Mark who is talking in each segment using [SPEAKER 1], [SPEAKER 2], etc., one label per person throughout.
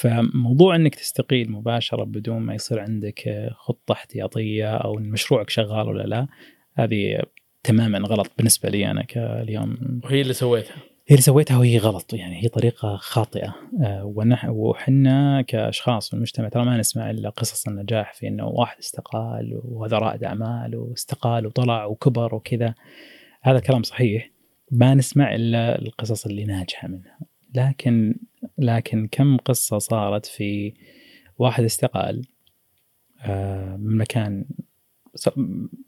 [SPEAKER 1] فموضوع إنك تستقيل مباشرة بدون ما يصير عندك خطة احتياطية أو إن مشروعك شغال ولا لا هذه تماما غلط بالنسبة لي أنا كاليوم.
[SPEAKER 2] وهي اللي سويتها.
[SPEAKER 1] هي اللي سويتها وهي غلط يعني هي طريقة خاطئة. آه، ونح وحنا كأشخاص في المجتمع ترى ما نسمع إلا قصص النجاح في إنه واحد استقال وهذا رائد أعمال واستقال وطلع وكبر وكذا. هذا كلام صحيح ما نسمع إلا القصص اللي ناجحة منها. لكن لكن كم قصة صارت في واحد استقال آه، من مكان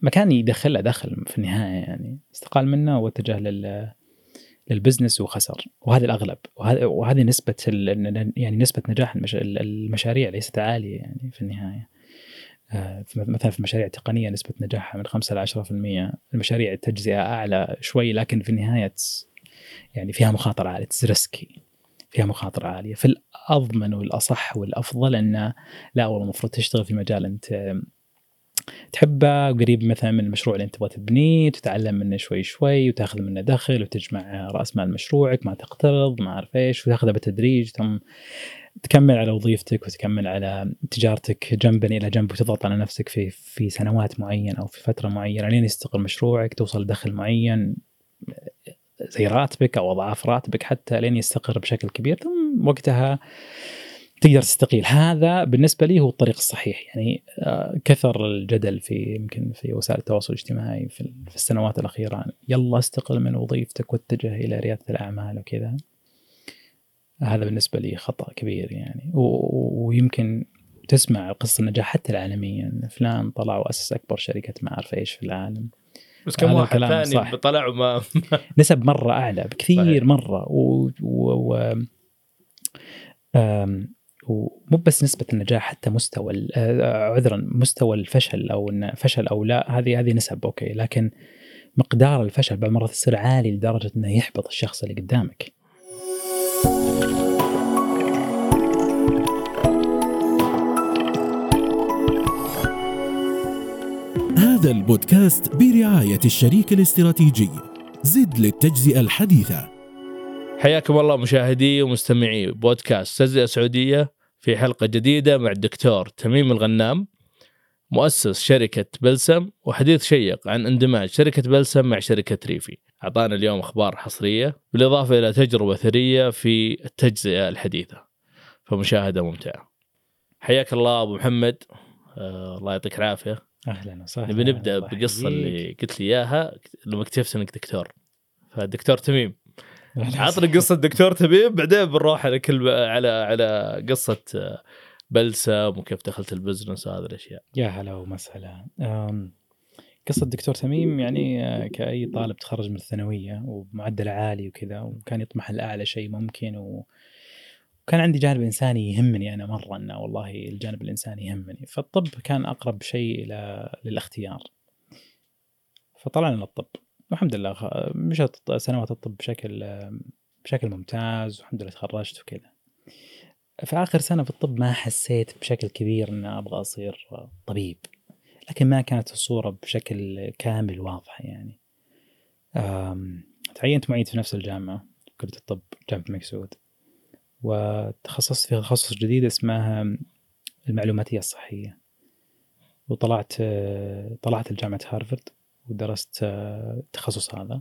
[SPEAKER 1] مكان يدخله دخل في النهاية يعني استقال منه واتجه لل للبزنس وخسر. وهذا الأغلب وهذه نسبة يعني نسبة نجاح المشاريع ليست عالية يعني في النهاية. آه، مثلا في المشاريع التقنية نسبة نجاحها من 5 ل 10% المشاريع التجزئة أعلى شوي لكن في النهاية يعني فيها مخاطرة عالية. ريسكي فيها مخاطرة عالية. في الأضمن والأصح والأفضل انه لا والله المفروض تشتغل في مجال أنت تحبه قريب مثلا من المشروع اللي أنت تبغى تبنيه تتعلم منه شوي شوي وتاخذ منه دخل وتجمع رأس مال مشروعك ما تقترض ما أعرف إيش وتاخذه بالتدريج ثم تكمل على وظيفتك وتكمل على تجارتك جنبا إلى جنب وتضغط على نفسك في في سنوات معينة أو في فترة معينة لين يستقر مشروعك توصل دخل معين. زي راتبك أو أضعاف راتبك حتى لين يستقر بشكل كبير ثم وقتها تقدر تستقيل. هذا بالنسبة لي هو الطريق الصحيح. يعني آه، كثر الجدل في يمكن في وسائل التواصل الاجتماعي في, السنوات الأخيرة يلا استقل من وظيفتك واتجه إلى ريادة الأعمال وكذا. هذا بالنسبة لي خطأ كبير يعني. ويمكن تسمع قصص النجاح حتى العالميا. فلان طلع وأسس أكبر شركة ما اعرف إيش في العالم.
[SPEAKER 2] بس كم واحد ثاني طلع وما
[SPEAKER 1] نسب مرة أعلى بكثير صحيح. مرة و, و... و... ومو بس نسبة النجاح حتى مستوى آه، عذرا مستوى الفشل أو فشل أو لا هذه هذه نسب أوكي لكن مقدار الفشل بعض المرات يصير عالي لدرجة إنه يحبط الشخص اللي قدامك.
[SPEAKER 3] هذا البودكاست برعاية الشريك الاستراتيجي. زد للتجزئة الحديثة.
[SPEAKER 2] حياكم الله مشاهدي ومستمعي بودكاست تجزئة سعودية في حلقة جديدة مع الدكتور تميم الغنام مؤسس شركة بلسم وحديث شيق عن اندماج شركة بلسم مع شركة ريفي. أعطانا اليوم أخبار حصرية بالإضافة إلى تجربة ثرية في التجزئة الحديثة. فمشاهدة ممتعة. حياك الله أبو محمد. آه الله يعطيك العافية.
[SPEAKER 1] أهلا وسهلا
[SPEAKER 2] نبي نبدأ بالقصة اللي قلت لي إياها لما اكتشفت إنك دكتور. فالدكتور تميم. عطنا قصة دكتور تميم بعدين بنروح على كل على على قصة بلسم وكيف دخلت البزنس وهذه الأشياء.
[SPEAKER 1] يا هلا ومسهلا. قصة دكتور تميم يعني آه، كأي طالب تخرج من الثانوية وبمعدل عالي وكذا وكان يطمح لأعلى شيء ممكن و... وكان عندي جانب إنساني يهمني أنا مرة أنه والله الجانب الإنساني يهمني. فالطب كان أقرب شيء إلى للاختيار. فطلعنا للطب. والحمد لله مشت سنوات الطب بشكل بشكل ممتاز والحمد لله تخرجت وكذا. في آخر سنة في الطب ما حسيت بشكل كبير أن أبغى أصير طبيب. لكن ما كانت الصورة بشكل كامل واضحة يعني. تعينت معيد في نفس الجامعة كلية الطب جامعة الملك سعود. وتخصصت في تخصص جديد اسمه المعلوماتية الصحية. وطلعت طلعت لجامعة هارفرد ودرست التخصص هذا.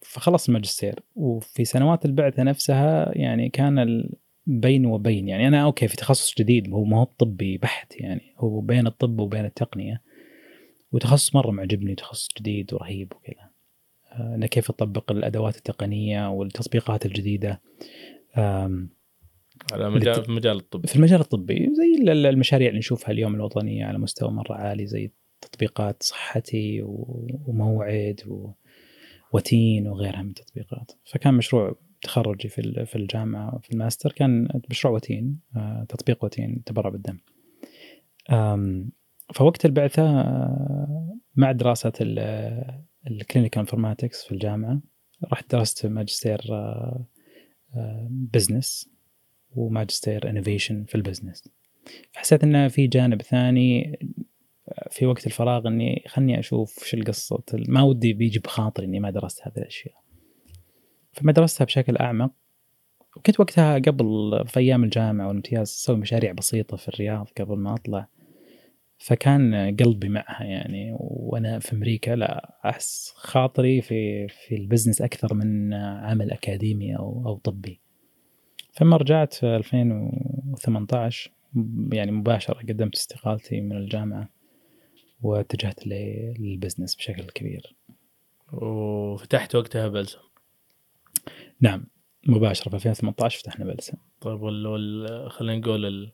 [SPEAKER 1] فخلصت الماجستير وفي سنوات البعثة نفسها يعني كان بين وبين. يعني أنا أوكي في تخصص جديد هو ما هو طبي بحت يعني. هو بين الطب وبين التقنية. وتخصص مرة معجبني تخصص جديد ورهيب وكذا. آه، أنا كيف أطبق الأدوات التقنية والتطبيقات الجديدة.
[SPEAKER 2] على مجال في المجال الطبي
[SPEAKER 1] في المجال الطبي زي المشاريع اللي نشوفها اليوم الوطنية على مستوى مرة عالي زي تطبيقات صحتي وموعد وتين وغيرها من التطبيقات. فكان مشروع تخرجي في في الجامعة في الماستر كان مشروع وتين آه، تطبيق وتين تبرع بالدم. فوقت البعثة آه، مع دراسة ال clinical informatics في الجامعة رحت درست ماجستير business وماجستير innovation في ال business فحسيت إنه في جانب ثاني في وقت الفراغ إني خلني أشوف شو القصة ما ودي بيجي بخاطري إني ما درست هذه الأشياء. فما درستها بشكل أعمق. وكنت وقتها قبل في أيام الجامعة والامتياز أسوي مشاريع بسيطة في الرياض قبل ما أطلع. فكان قلبي معها يعني وأنا في أمريكا لا أحس خاطري في في ال business أكثر من عمل أكاديمي أو أو طبي. فلما رجعت في 2018 يعني مباشرة قدمت استقالتي من الجامعة واتجهت لل business بشكل كبير.
[SPEAKER 2] وفتحت وقتها بلسم
[SPEAKER 1] نعم مباشرة في 2018 فتحنا بلسم
[SPEAKER 2] طيب وال خلينا نقول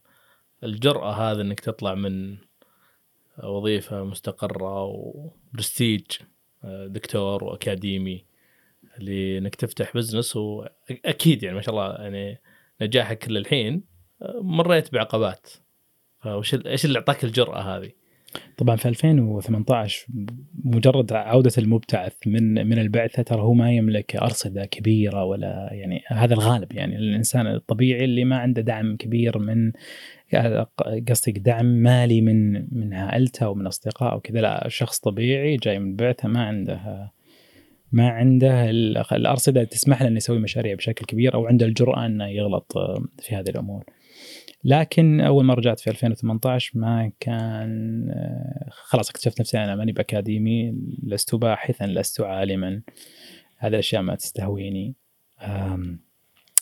[SPEAKER 2] الجرأة هذا إنك تطلع من وظيفة مستقرة وبرستيج دكتور وأكاديمي لإنك تفتح business وأكيد يعني ما شاء الله يعني نجاحك للحين مريت بعقبات فوش إيش اللي أعطاك الجرأة هذه؟
[SPEAKER 1] طبعا في 2018 مجرد عودة المبتعث من من البعثة ترى هو ما يملك أرصدة كبيرة ولا يعني هذا الغالب يعني الإنسان الطبيعي اللي ما عنده دعم كبير من قصدي دعم مالي من من عائلته ومن أصدقائه وكذا لا شخص طبيعي جاي من بعثة ما عنده ما عنده الأرصدة تسمح له أنه يسوي مشاريع بشكل كبير أو عنده الجرأة أنه يغلط في هذه الأمور. لكن أول ما رجعت في 2018 ما كان خلاص اكتشفت نفسي أنا ماني بأكاديمي لست باحثا لست عالما. هذه الأشياء ما تستهويني.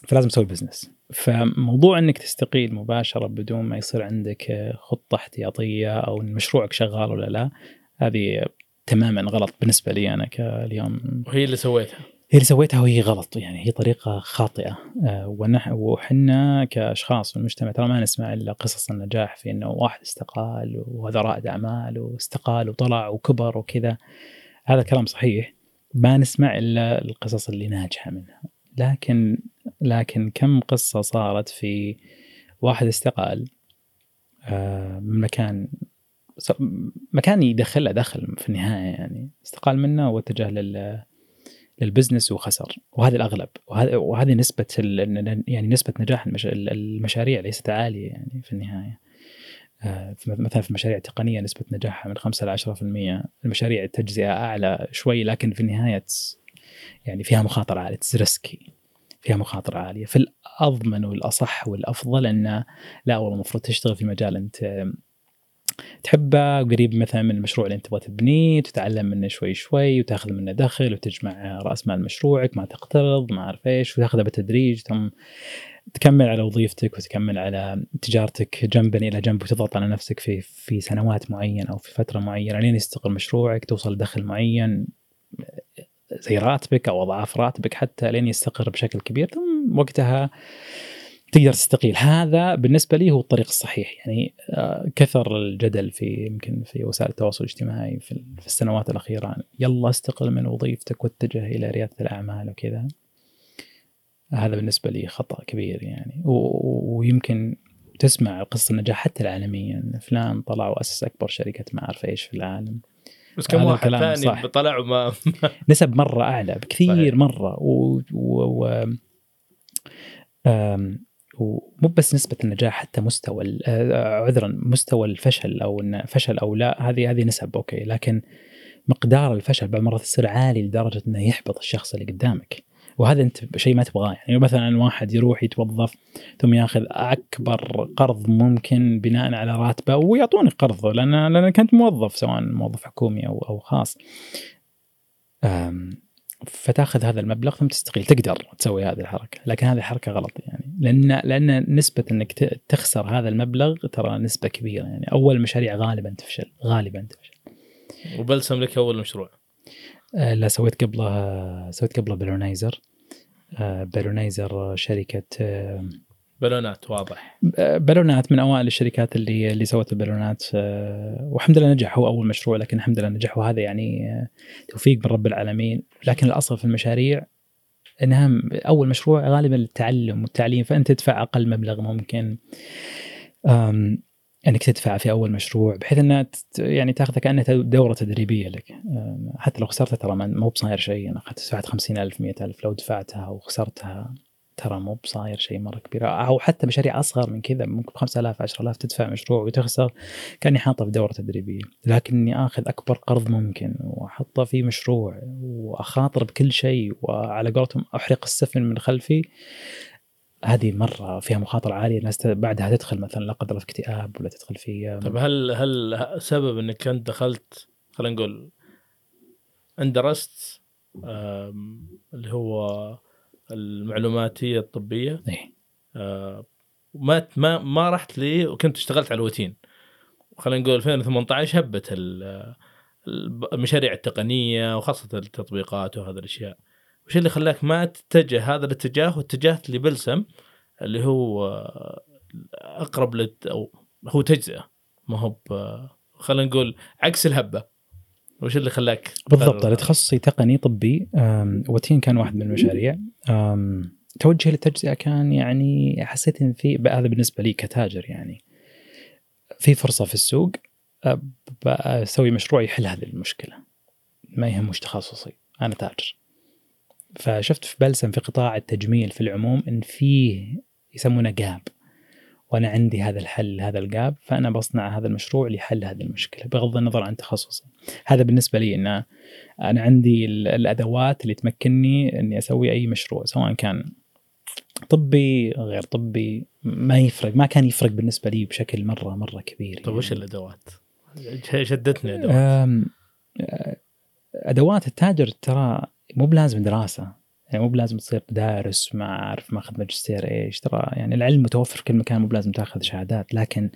[SPEAKER 1] فلازم أسوي بزنس فموضوع إنك تستقيل مباشرة بدون ما يصير عندك خطة احتياطية أو إن مشروعك شغال ولا لا هذه تماما غلط بالنسبة لي أنا كاليوم.
[SPEAKER 2] وهي اللي سويتها.
[SPEAKER 1] هي اللي سويتها وهي غلط يعني هي طريقة خاطئة. آه، وحنا كأشخاص في المجتمع ترى ما نسمع إلا قصص النجاح في إنه واحد استقال وهذا رائد أعمال واستقال وطلع وكبر وكذا. هذا كلام صحيح. ما نسمع إلا القصص اللي ناجحة منها. لكن لكن كم قصة صارت في واحد استقال آه، من مكان مكان يدخله دخل في النهاية يعني استقال منه واتجه لل للبزنس وخسر. وهذا الأغلب. وهذه نسبة يعني نسبة نجاح المشاريع ليست عالية يعني في النهاية. آه، مثلا في المشاريع التقنيه نسبة نجاحها من 5 ل 10% المشاريع التجزئة أعلى شوي لكن في النهاية يعني فيها مخاطرة عالية ريسكي فيها مخاطرة عالية. فالاضمن والأصح والأفضل انه لا والله المفروض تشتغل في مجال أنت تحبه قريب مثلا من المشروع اللي أنت تبغى تبنيه تتعلم منه شوي شوي وتاخذ منه دخل وتجمع رأس مال مشروعك ما تقترض ما أعرف إيش وتاخذه بالتدريج ثم تكمل على وظيفتك وتكمل على تجارتك جنبا إلى جنب وتضغط على نفسك في في سنوات معينة أو في فترة معينة لين يستقر مشروعك توصل لدخل معين زي راتبك أو أضعاف راتبك حتى لين يستقر بشكل كبير ثم وقتها تقدر تستقيل. هذا بالنسبة لي هو الطريق الصحيح. يعني آه، كثر الجدل في يمكن في وسائل التواصل الاجتماعي في, السنوات الأخيرة. يلا استقل من وظيفتك واتجه إلى ريادة الأعمال وكذا. هذا بالنسبة لي خطأ كبير يعني. ويمكن تسمع قصة النجاح حتى العالميا. فلان طلع وأسس أكبر شركة ما أعرف إيش في العالم.
[SPEAKER 2] بس كم واحد ثاني طلع وما
[SPEAKER 1] نسب مرة أعلى بكثير صحيح. مرة. و, و... و... ومو بس نسبة النجاح حتى مستوى آه، عذرا مستوى الفشل أو انه فشل أو لا هذه هذه نسب أوكي. لكن مقدار الفشل بعض المرات يصير عالي لدرجة إنه يحبط الشخص اللي قدامك. وهذا أنت شيء ما تبغاه. يعني مثلا واحد يروح يتوظف ثم ياخذ أكبر قرض ممكن بناء على راتبه ويعطوني قرض لأن لأن كنت موظف سواء موظف حكومي أو أو خاص. فتاخذ هذا المبلغ ثم تستقيل تقدر تسوي هذه الحركة. لكن هذه حركة غلط يعني. لأن لأن نسبة إنك تخسر هذا المبلغ ترى نسبة كبيرة يعني. أول المشاريع غالبا تفشل غالبا تفشل.
[SPEAKER 2] وبلسم لك أول مشروع.
[SPEAKER 1] آه لا سويت قبله سويت قبله Balloonizer آه Balloonizer شركة آه
[SPEAKER 2] بالونات واضح.
[SPEAKER 1] بالونات من أوائل الشركات اللي اللي سوت البالونات آه، والحمد لله نجح. هو أول مشروع لكن الحمد لله نجح. وهذا يعني آه، توفيق من رب العالمين. لكن الأصل في المشاريع انها أول مشروع غالبا للتعلم والتعليم فأنت تدفع أقل مبلغ ممكن إنك تدفع في أول مشروع بحيث إنها يعني تاخذها كأنها دورة تدريبية لك. حتى لو خسرتها ترى مو بصاير شيء. أنا دفعت 50000 100000 لو دفعتها وخسرتها. ترى مو بصاير شيء مرة كبير. أو حتى مشاريع أصغر من كذا ممكن ب 5000 10000 تدفع مشروع وتخسر. كاني حاطه في دورة تدريبية. لكني آخذ أكبر قرض ممكن وأحطه في مشروع وأخاطر بكل شيء وعلى قولتهم أحرق السفن من خلفي هذه مرة فيها مخاطرة عالية. الناس بعدها تدخل مثلا لا قدر في اكتئاب ولا تدخل في
[SPEAKER 2] طيب هل هل سبب إنك أنت دخلت خلينا نقول انت درست آم، اللي هو المعلوماتية الطبية.
[SPEAKER 1] إيه.
[SPEAKER 2] آه، ما ما ما رحت لي وكنت اشتغلت على الوتين. خلينا نقول 2018 هبت المشاريع التقنية وخاصة التطبيقات وهذه الأشياء. وش اللي خلاك ما تتجه هذا الاتجاه؟ واتجهت لبلسم اللي هو آه، أقرب لت أو هو تجزئة. ما هو ب- خلينا نقول عكس الهبة. وش اللي خلاك
[SPEAKER 1] بالضبط أنا تخصصي تقني طبي وتين كان واحد من المشاريع. أم، توجه للتجزئة كان يعني حسيت إن في هذا بالنسبة لي كتاجر يعني. في فرصة في السوق بسوي مشروع يحل هذه المشكلة. ما يهم وش تخصصي أنا تاجر. فشفت في بلسم في قطاع التجميل في العموم إن فيه يسمونه جاب وأنا عندي هذا الحل هذا الجاب فأنا بصنع هذا المشروع لحل هذه المشكلة بغض النظر عن تخصصي هذا بالنسبة لي ان أنا عندي ال- الأدوات اللي تمكنني إني أسوي أي مشروع سواء كان طبي غير طبي ما يفرق ما كان يفرق بالنسبة لي بشكل مرة مرة كبير
[SPEAKER 2] طيب وش
[SPEAKER 1] يعني.
[SPEAKER 2] الأدوات؟ شدتني
[SPEAKER 1] الأدوات أدوات التاجر ترى مو بلازم دراسة يعني مو بلازم تصير دارس ما أعرف ماخذ ماجستير إيش ترى يعني العلم متوفر في كل مكان مو بلازم تاخذ شهادات. لكن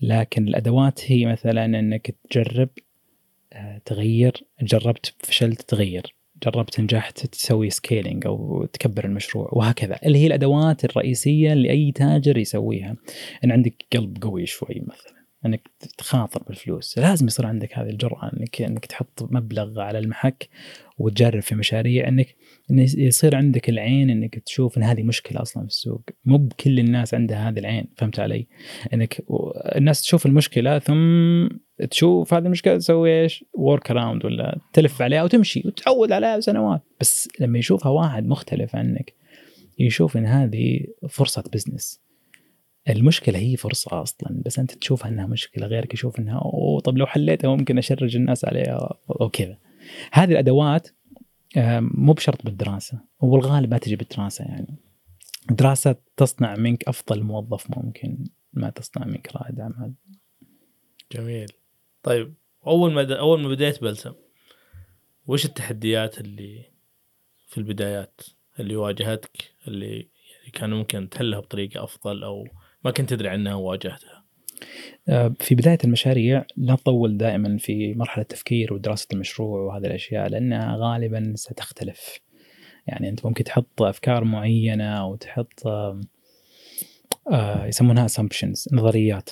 [SPEAKER 1] لكن الأدوات هي مثلا إنك تجرب آه، تغير جربت فشلت تغير. جربت نجحت تسوي scaling أو تكبر المشروع وهكذا. اللي هي الأدوات الرئيسية اللي أي تاجر يسويها. إن عندك قلب قوي شوي مثلا إنك تخاطر بالفلوس. لازم يصير عندك هذه الجرأة إنك إنك تحط مبلغ على المحك وتجرب في مشاريع إنك إن يصير عندك العين إنك تشوف إن هذه مشكلة أصلا في السوق. مو بكل الناس عندها هذه العين فهمت علي؟ إنك الناس تشوف المشكلة ثم تشوف هذه المشكلة تسوي إيش؟ work around ولا تلف عليها وتمشي وتعود عليها سنوات بس لما يشوفها واحد مختلف عنك يشوف إن هذه فرصة بزنس المشكلة هي فرصة أصلا بس أنت تشوفها إنها مشكلة غيرك يشوف إنها أوه طب لو حليتها ممكن أشرج الناس عليها وكذا هذه الأدوات مو بشرط بالدراسة وبالغالب ما تجي بالدراسة يعني. دراسة تصنع منك أفضل موظف ممكن ما تصنع منك رائد أعمال.
[SPEAKER 2] جميل. طيب أول ما. أول ما بديت بلسم وش التحديات اللي في البدايات اللي واجهتك اللي يعني كان ممكن تحلها بطريقة أفضل أو ما كنت تدري عنها وواجهتها؟
[SPEAKER 1] آه، في بداية المشاريع لا تطول دائما في مرحلة تفكير ودراسة المشروع وهذه الأشياء لأنها غالبا ستختلف. يعني أنت ممكن تحط أفكار معينة أو تحط آه، آه، يسمونها assumptions نظريات.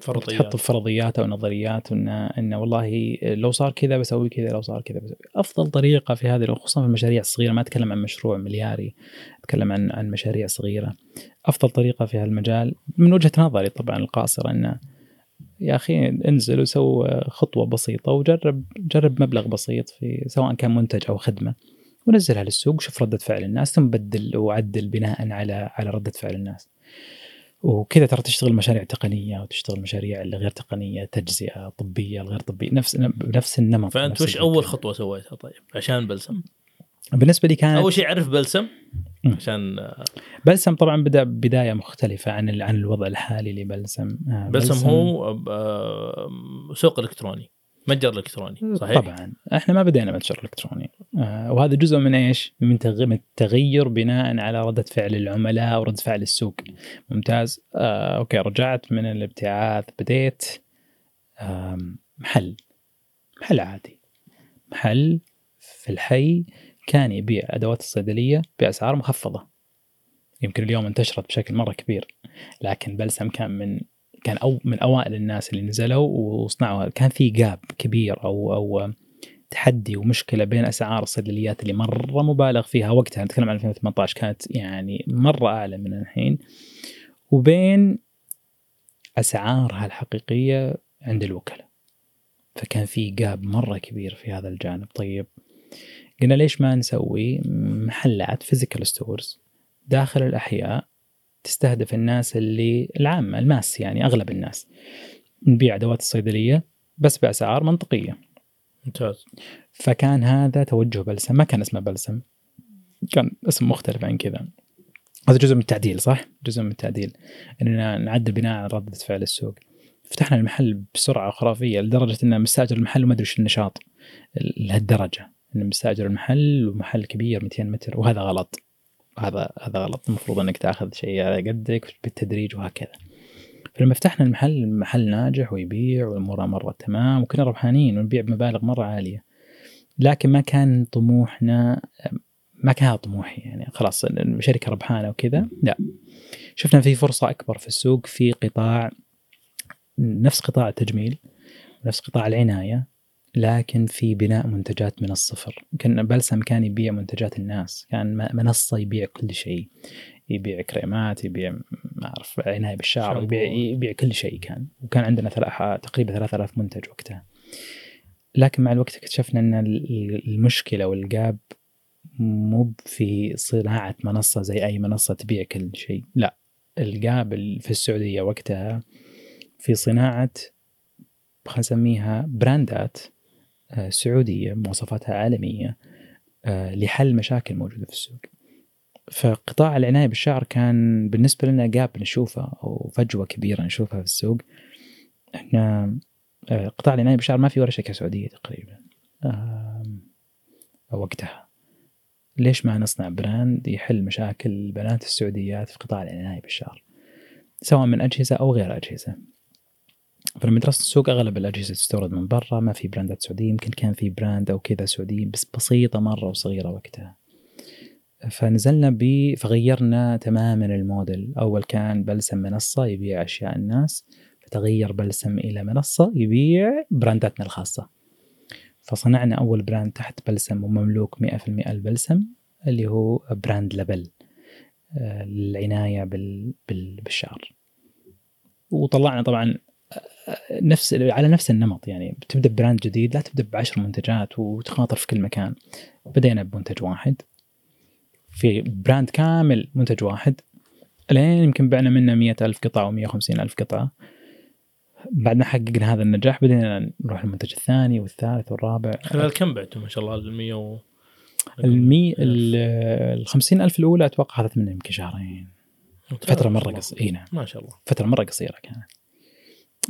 [SPEAKER 2] فرضيات.
[SPEAKER 1] تحط فرضيات أو نظريات ان ان والله لو صار كذا بسوي كذا لو صار كذا بسوي. أفضل طريقة في هذه خصوصا في المشاريع الصغيرة ما أتكلم عن مشروع ملياري أتكلم عن عن مشاريع صغيرة. أفضل طريقة في هالمجال من وجهة نظري طبعا القاصرة إنه يا أخي انزل وسو خطوة بسيطة وجرب جرب مبلغ بسيط في سواء كان منتج أو خدمة ونزلها للسوق شوف ردة فعل الناس ثم بدل وعدل بناء على على ردة فعل الناس. وكذا ترى تشتغل مشاريع تقنية وتشتغل مشاريع غير تقنية تجزئة طبية الغير طبية نفس نفس النمط. فأنت
[SPEAKER 2] وش. أول خطوة سويتها طيب؟ عشان بلسم.
[SPEAKER 1] بالنسبة لي كانت
[SPEAKER 2] أول شيء عرف بلسم. عشان
[SPEAKER 1] بلسم طبعا بدأ بداية مختلفة عن عن الوضع الحالي لبلسم. آه،
[SPEAKER 2] بلسم هو آه، سوق إلكتروني. متجر الكتروني صحيح؟
[SPEAKER 1] طبعا. إحنا ما بدينا متجر إلكتروني. آه وهذا جزء من إيش؟ من تغ- من التغير بناء على ردة فعل العملاء ورده فعل السوق. ممتاز. آه أوكي رجعت من الابتعاث بديت محل. محل عادي. محل في الحي كان يبيع أدوات الصيدلية بأسعار مخفضة. يمكن اليوم انتشرت بشكل مرة كبير. لكن بلسم كان من كان أو من أوائل الناس اللي نزلوا وصنعوا كان في جاب كبير أو أو تحدي ومشكلة بين أسعار الصيدليات اللي مرة مبالغ فيها وقتها. نتكلم عن 2018 كانت يعني مرة أعلى من الحين. وبين أسعارها الحقيقية عند الوكلاء. فكان في gap مرة كبير في هذا الجانب. طيب قلنا ليش ما نسوي محلات physical stores داخل الأحياء تستهدف الناس اللي العامه ال mass يعني أغلب الناس. نبيع أدوات الصيدلية بس بأسعار منطقية.
[SPEAKER 2] ممتاز.
[SPEAKER 1] فكان هذا توجه بلسم ما كان اسمه بلسم. كان اسم مختلف عن كذا. هذا جزء من التعديل صح؟ جزء من التعديل. إننا نعدل بناء على ردة فعل السوق. فتحنا المحل بسرعة خرافية لدرجة ان مستأجر المحل وما أدري إيش النشاط. لهالدرجة. ان مستأجر المحل ومحل كبير 200 متر وهذا غلط. هذا هذا غلط المفروض إنك تأخذ شيء على قدك بالتدريج وهكذا. فلما فتحنا المحل المحل ناجح ويبيع والأمور مرة تمام وكنا ربحانين ونبيع بمبالغ مرة عالية. لكن ما كان طموحنا ما كان هذا طموحي يعني خلاص شركة ربحانة وكذا لا شفنا في فرصة أكبر في السوق في قطاع نفس قطاع التجميل نفس قطاع العناية لكن في بناء منتجات من الصفر. كان بلسم كان يبيع منتجات الناس كان منصة يبيع كل شيء. يبيع كريمات يبيع ما أعرف عناية بالشعر يبيع يبيع كل شيء كان. وكان عندنا تقريبا 3000 منتج وقتها. لكن مع الوقت اكتشفنا إن المشكلة وال gap مو في صناعة منصة زي أي منصة تبيع كل شيء. لا الجاب في السعودية وقتها في صناعة خلينا نسميها براندات. سعودية مواصفاتها عالمية آه، لحل مشاكل موجودة في السوق. فقطاع العناية بالشعر كان بالنسبة لنا gap نشوفه أو فجوة كبيرة نشوفها في السوق. إحنا آه، قطاع العناية بالشعر ما في ولا شركة سعودية تقريبا وقتها. ليش ما نصنع brand يحل مشاكل البنات السعوديات في قطاع العناية بالشعر؟ سواء من أجهزة أو غير أجهزة. فلما درست السوق أغلب الأجهزة تستورد من برا ما في براندات سعودية يمكن كان في brand أو كذا سعودي بس بسيطة مرة وصغيرة وقتها. فنزلنا ب فغيرنا تماما الموديل. أول كان بلسم منصة يبيع أشياء الناس فتغير بلسم إلى منصة يبيع برانداتنا الخاصة. فصنعنا أول brand تحت بلسم ومملوك 100% لبلسم اللي هو brand لبل آه، للعنايه بالشعر. وطلعنا طبعا نفس على نفس النمط يعني بتبدا براند جديد لا تبدأ بعشر منتجات وتخاطر في كل مكان. بدينا بمنتج واحد. في brand كامل منتج واحد. لين يمكن بعنا منه مية ألف قطعة و وخمسين ألف قطعة. بعد ما حققنا هذا النجاح بدينا نروح المنتج الثاني والثالث والرابع.
[SPEAKER 2] خلال كم بعتوا ما شاء الله ال 100 و
[SPEAKER 1] المي ال 50 ألف الأولى أتوقع أخذت منه يمكن شهرين. فترة مرة قصيرة إي نعم.
[SPEAKER 2] ما شاء الله.
[SPEAKER 1] فترة مرة قصيرة كانت.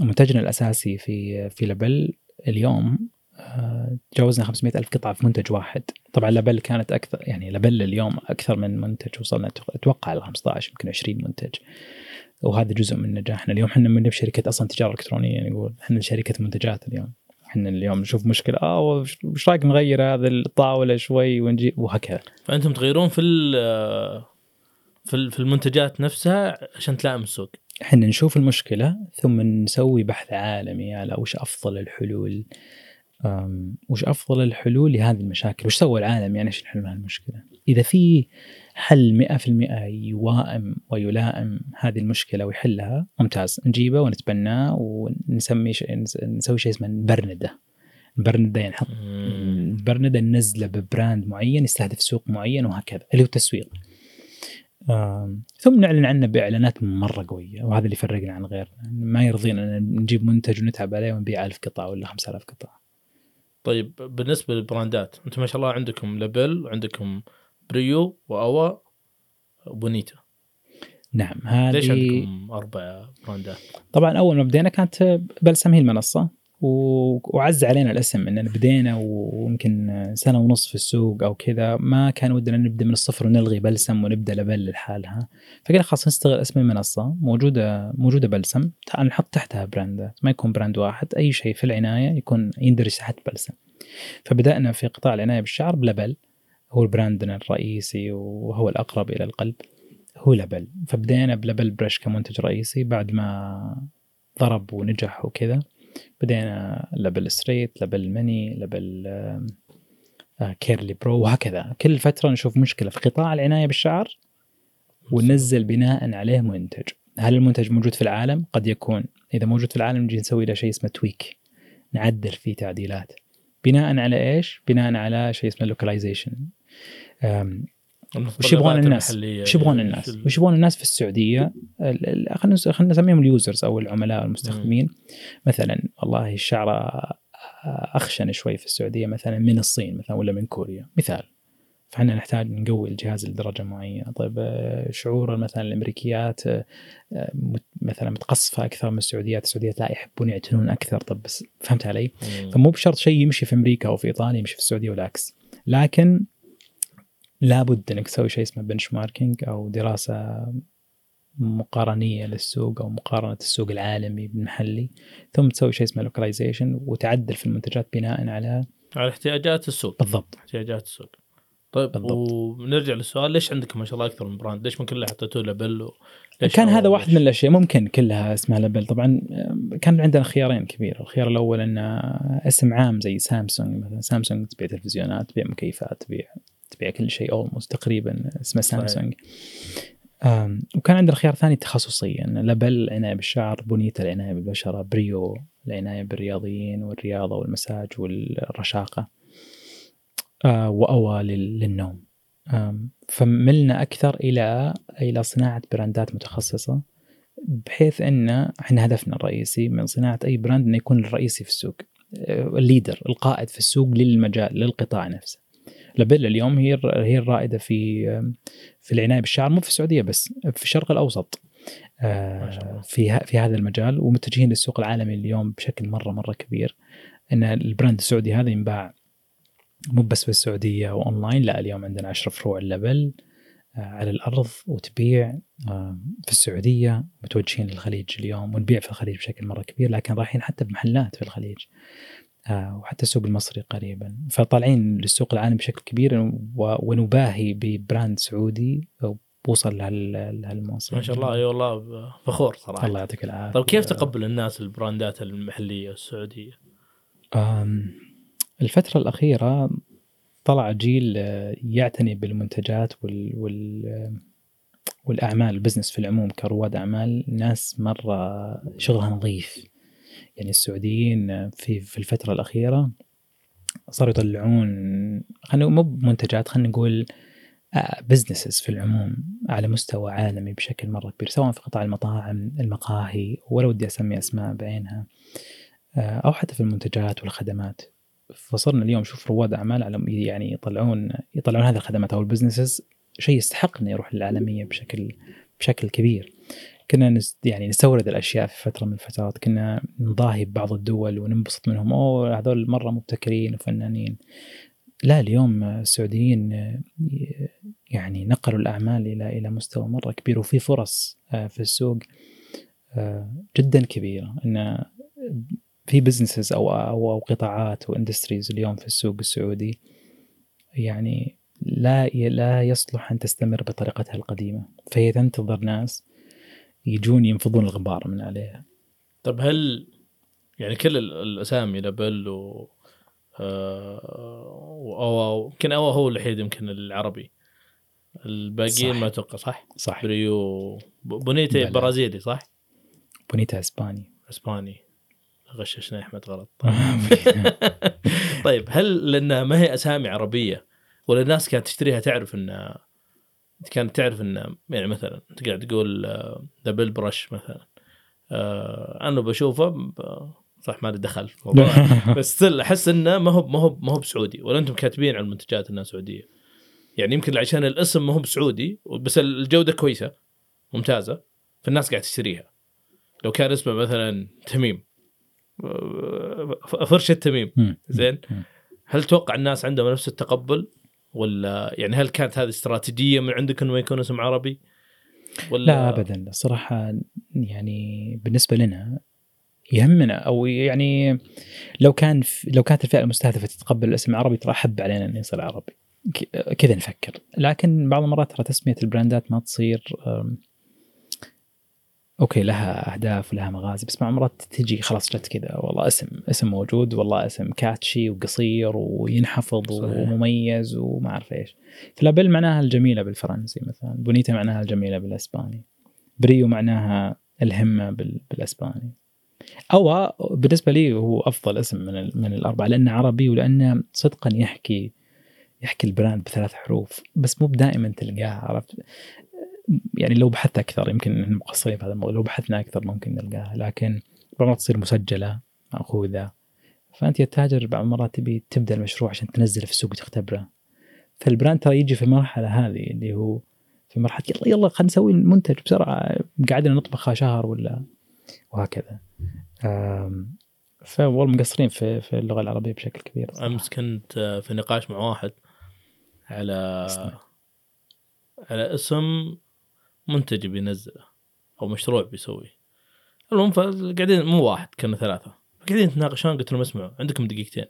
[SPEAKER 1] منتجنا الأساسي في في لبل اليوم آه، تجاوزنا 500 ألف قطعة في منتج واحد. طبعا لبل كانت أكثر يعني لبل اليوم أكثر من منتج وصلنا أتوقع ل 15 يمكن 20 منتج. وهذا جزء من نجاحنا اليوم إحنا من شركة أصلا تجارة إلكترونية نقول يعني إحنا شركة منتجات اليوم. إحنا اليوم نشوف مشكلة آه وش رايك نغير هذا الطاولة شوي ونجي؟ وهكذا.
[SPEAKER 2] فأنتم تغيرون في في المنتجات نفسها عشان تلائم السوق.
[SPEAKER 1] إحنا نشوف المشكلة ثم نسوي بحث عالمي على وش أفضل الحلول. وش أفضل الحلول لهذه المشاكل؟ وش سوى العالم يعني عشان يحل المشكلة إذا في حل 100% يوائم ويلائم هذه المشكلة ويحلها ممتاز. نجيبه ونتبناه ونسمي شيء نسوي شيء اسمه برنده برنده يعني نحط برنده ننزله ببراند معين يستهدف سوق معين وهكذا. اللي هو التسويق. ثم نعلن عنه بإعلانات مرة قوية وهذا اللي يفرقنا عن غيرنا ما يرضينا إن نجيب منتج ونتعب عليه ونبيع 1000 قطعة ولا 5000 قطعة.
[SPEAKER 2] طيب بالنسبة للبراندات أنتم ما شاء الله عندكم لابل وعندكم بريو وواوا وبونيتا.
[SPEAKER 1] نعم هذه
[SPEAKER 2] ليش عندكم أربع براندات؟
[SPEAKER 1] طبعا أول ما بدينا كانت بلسم هي المنصة وعز علينا الاسم اننا بدينا ويمكن سنة ونص في السوق أو كذا. ما كان ودنا نبدأ من الصفر ونلغي بلسم ونبدأ لبل لحالها فقلنا خلاص نستغل اسم المنصة. موجوده موجودة بلسم. نحط تحتها براندات ما يكون brand واحد. أي شيء في العناية يكون يندرج تحت بلسم. فبدأنا في قطاع العناية بالشعر بلبل. هو براندنا الرئيسي وهو الأقرب إلى القلب. هو لبل. فبدينا بلبل برش كمنتج رئيسي بعد ما ضرب ونجح وكذا. بدينا لبل ستريت لبل ماني لبل كيرلي برو وهكذا. كل فترة نشوف مشكلة في قطاع العناية بالشعر وننزل بناء عليه منتج. هل المنتج موجود في العالم؟ قد يكون. إذا موجود في العالم نجي نسوي له شيء اسمه tweak نعدل فيه تعديلات. بناء على إيش؟ بنا على شيء اسمه localization وش يبغون الناس؟ وش يبغون الناس؟ وش يبغون الناس في السعودية؟ خلينا خلينا نسميهم ال users أو العملاء المستخدمين مثلا والله الشعر أخشن شوي في السعودية مثلا من الصين مثلا ولا من كوريا مثال فإحنا نحتاج نقوي الجهاز لدرجة معينة طيب آه، شعور مثلا الأمريكيات آه، آه، مثلا متقصفة أكثر من السعوديات السعوديات لا يحبون يعتنون أكثر طب بس فهمت علي
[SPEAKER 2] مم.
[SPEAKER 1] فمو بشرط شيء يمشي في أمريكا أو في إيطاليا يمشي في السعودية والعكس لكن لابد إنك تسوي شيء اسمه benchmarking أو دراسة مقارنية للسوق أو مقارنة السوق العالمي بالمحلي ثم تسوي شيء اسمه localization وتعدل في المنتجات بناء على
[SPEAKER 2] على احتياجات السوق.
[SPEAKER 1] بالضبط.
[SPEAKER 2] احتياجات السوق. طيب
[SPEAKER 1] بالضبط.
[SPEAKER 2] ونرجع للسؤال ليش عندكم ما شاء الله أكثر من brand؟ ليش ما كله حطيتوه. ليش
[SPEAKER 1] كان هذا واحد من الأشياء ممكن كلها اسمها لبل طبعا آه، كان عندنا خيارين كبير. الخيار الأول إن آه، اسم عام زي سامسونج مثلا. سامسونج تبيع تلفزيونات تبيع مكيفات تبيع تبيع كل شيء almost تقريبا اسمه. سامسونج وكان عندنا خيار ثاني تخصصي ان لبل العناية بالشعر بونيتا العناية بالبشرة بريو العناية بالرياضيين والرياضة والمساج والرشاقة آه، واوا لل- للنوم. فملنا أكثر إلى إلى صناعة براندات متخصصة بحيث إن إحنا هدفنا الرئيسي من صناعة أي brand إنه يكون الرئيسي في السوق آه، ال leader القائد في السوق للمجال للقطاع نفسه. لبل اليوم هي هي الرائدة في في العناية بالشعر مو في السعودية بس في الشرق الأوسط آه،. في في هذا المجال ومتجهين للسوق العالمي اليوم بشكل مرة مرة كبير إن ال brand السعودي هذا ينباع مو بس في السعوديه وأونلاين لا اليوم عندنا 10 فروع لبل آه، على الأرض وتبيع آه، في السعودية متوجهين للخليج اليوم ونبيع في الخليج بشكل مرة كبير لكن رايحين حتى بمحلات في الخليج وحتى السوق المصري قريبا. فطالعين للسوق العالمي بشكل كبير ونباهي ب brand سعودي وصل لهال- لهالموصل
[SPEAKER 2] ما شاء الله. أي والله فخور صراحة.
[SPEAKER 1] الله يعطيك العافية.
[SPEAKER 2] طيب كيف تقبل الناس البراندات المحلية السعودية؟
[SPEAKER 1] آم، الفترة الأخيرة طلع جيل آه، يعتني بالمنتجات وال, وال آه، والأعمال البزنس في العموم كرواد أعمال. ناس مرة شغلها نظيف. يعني السعوديين آه، في في الفترة الأخيرة صاروا يطلعون خلينا مو بمنتجات خلينا نقول businesses في العموم على مستوى عالمي بشكل مرة كبير سواء في قطاع المطاعم المقاهي ولا ودي أسمي أسماء بعينها آه، أو حتى في المنتجات والخدمات. فصرنا اليوم نشوف رواد أعمال على يعني يطلعون يطلعون هذه الخدمات أو ال businesses شيء يستحق إنه يروح للعالمية بشكل بشكل كبير. كنا يعني نستورد الأشياء في فترة من الفترات. كنا نضاهي ببعض الدول وننبسط منهم. أوه هذول مرة مبتكرين وفنانين. لا اليوم السعوديين يعني نقلوا الأعمال إلى إلى مستوى مرة كبير وفي فرص آه، في السوق آه، جدا كبيرة. إن في businesses أو أو أو قطاعات و industries اليوم في السوق السعودي يعني لا لا يصلح أن تستمر بطريقتها القديمة. فهي تنتظر ناس يجون ينفضون الغبار من عليها
[SPEAKER 2] طيب هل يعني كل ال- الأسامي لبل و آه، واوا يمكن اوا هو الوحيد يمكن العربي الباقيين. ما أتوقع صح؟
[SPEAKER 1] صح
[SPEAKER 2] بريو ب- بونيتي
[SPEAKER 1] بلى.
[SPEAKER 2] برازيلي صح؟
[SPEAKER 1] بونيتا إسباني
[SPEAKER 2] إسباني غششنا أحمد غلط طيب هل لأنها ما هي أسامي عربية ولا الناس كانت تشتريها تعرف إنها كانت تعرف إنه يعني مثلا انت قاعد تقول ذا بيل برش مثلا. آه أنا بشوفه صح ما دخل في الموضوع. بس أحس إنه ما هو ما هو ما هو بسعودي. ولا أنتم كاتبين على المنتجات إنها سعودية. يعني يمكن عشان الاسم ما هو بسعودي بس الجودة كويسة ممتازة فالناس قاعد تشتريها. لو كان اسمه مثلا تميم. فرشة تميم. زين. هل توقع الناس عندهم نفس التقبل؟ ولا يعني هل كانت هذه استراتيجية من عندك إنه يكون اسم عربي؟ ولا
[SPEAKER 1] لا ابدا الصراحه يعني بالنسبة لنا يهمنا أو يعني لو كان لو كانت الفئة المستهدفة تتقبل الاسم العربي ترى أحب علينا إنه يصير عربي. كذا نفكر. لكن بعض المرات ترى تسمية البراندات ما تصير okay لها أهداف ولها مغازي بس بعض المرات تجي خلاص جت كذا. والله اسم اسم موجود والله اسم catchy وقصير وينحفظ
[SPEAKER 2] صحيح.
[SPEAKER 1] ومميز وما أعرف إيش. فلابل معناها الجميلة بالفرنسي مثلا بونيتا معناها الجميلة بالإسباني. بريو معناها الهمة بال- بالإسباني. أو بالنسبة لي هو أفضل اسم من من الأربعة لأنه عربي ولأنه صدقا يحكي يحكي ال brand بثلاث حروف بس مو دائما تلقاها عرفت؟ يعني لو بحثت أكثر يمكن مقصرين في هذا الموضوع لو بحثنا أكثر ممكن نلقاها لكن بعض المرات تصير مسجلة مأخوذة فأنت يا تاجر بعض المرات تبي تبدأ المشروع عشان تنزله في السوق وتختبره فالبراند ترى يجي في المرحلة هذه اللي هو في مرحلة يلا يلا خلينا نسوي المنتج بسرعة قعدنا نطبخها شهر ولا وهكذا فوالله مقصرين في في اللغة العربية بشكل كبير صراحة.
[SPEAKER 2] أمس كنت آه، في نقاش مع واحد على. على اسم منتج بينزله أو مشروع بيسويه. المهم فقاعدين مو واحد كنا ثلاثة. قاعدين يتناقشون قلت لهم اسمعوا عندكم دقيقتين.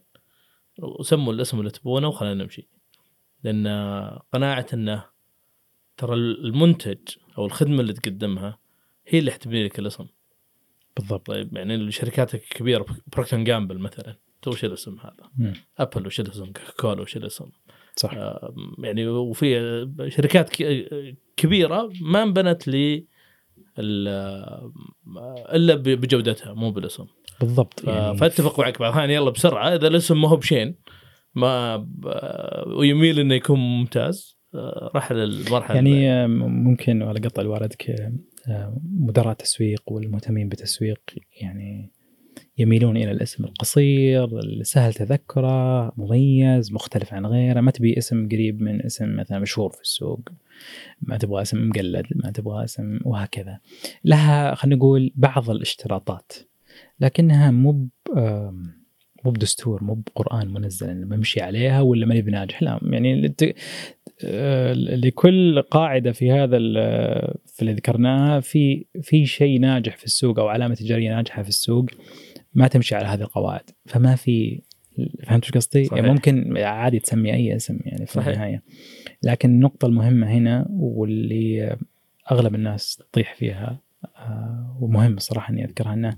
[SPEAKER 2] وسموا الاسم اللي تبونه وخلينا نمشي. لأن قناعة إنه ترى المنتج أو الخدمة اللي تقدمها هي اللي حتبني لك الاسم.
[SPEAKER 1] بالضبط.
[SPEAKER 2] طيب يعني الشركات الكبيرة Procter and Gamble مثلا تو وش الاسم هذا؟
[SPEAKER 1] مم.
[SPEAKER 2] ابل وش الاسم كولا وش الاسم
[SPEAKER 1] صح.
[SPEAKER 2] آه، يعني وفي شركات كبيرة ما انبنت ل ال- إلا بجودتها مو بالاسم.
[SPEAKER 1] بالضبط يعني
[SPEAKER 2] فاتفق معك بعض. يلا بسرعة إذا الاسم ما هو بشين ما ويميل إنه يكون ممتاز آه، راح للمرحلة
[SPEAKER 1] يعني آه، ممكن ولا قطع لوالدك آه، مدراء التسويق والمهتمين بالتسويق يعني يميلون إلى الاسم القصير السهل تذكره مميز مختلف عن غيره. ما تبي اسم قريب من اسم مثلا مشهور في السوق. ما تبغى اسم مقلد ما تبغى اسم وهكذا. لها خلينا نقول بعض الاشتراطات لكنها مو مو بدستور مو بقران منزل بمشي عليها ولا ماني بناجح. لا يعني آه، لكل قاعدة في هذا في اللي ذكرناها في في شيء ناجح في السوق أو علامة تجارية ناجحة في السوق. ما تمشي على هذه القواعد. فما في فهمت إيش قصدي؟ يعني ممكن عادي تسمي أي اسم يعني في
[SPEAKER 2] صحيح.
[SPEAKER 1] النهاية. لكن النقطة المهمة هنا واللي أغلب الناس تطيح فيها آه، ومهم صراحة إني أذكرها إنه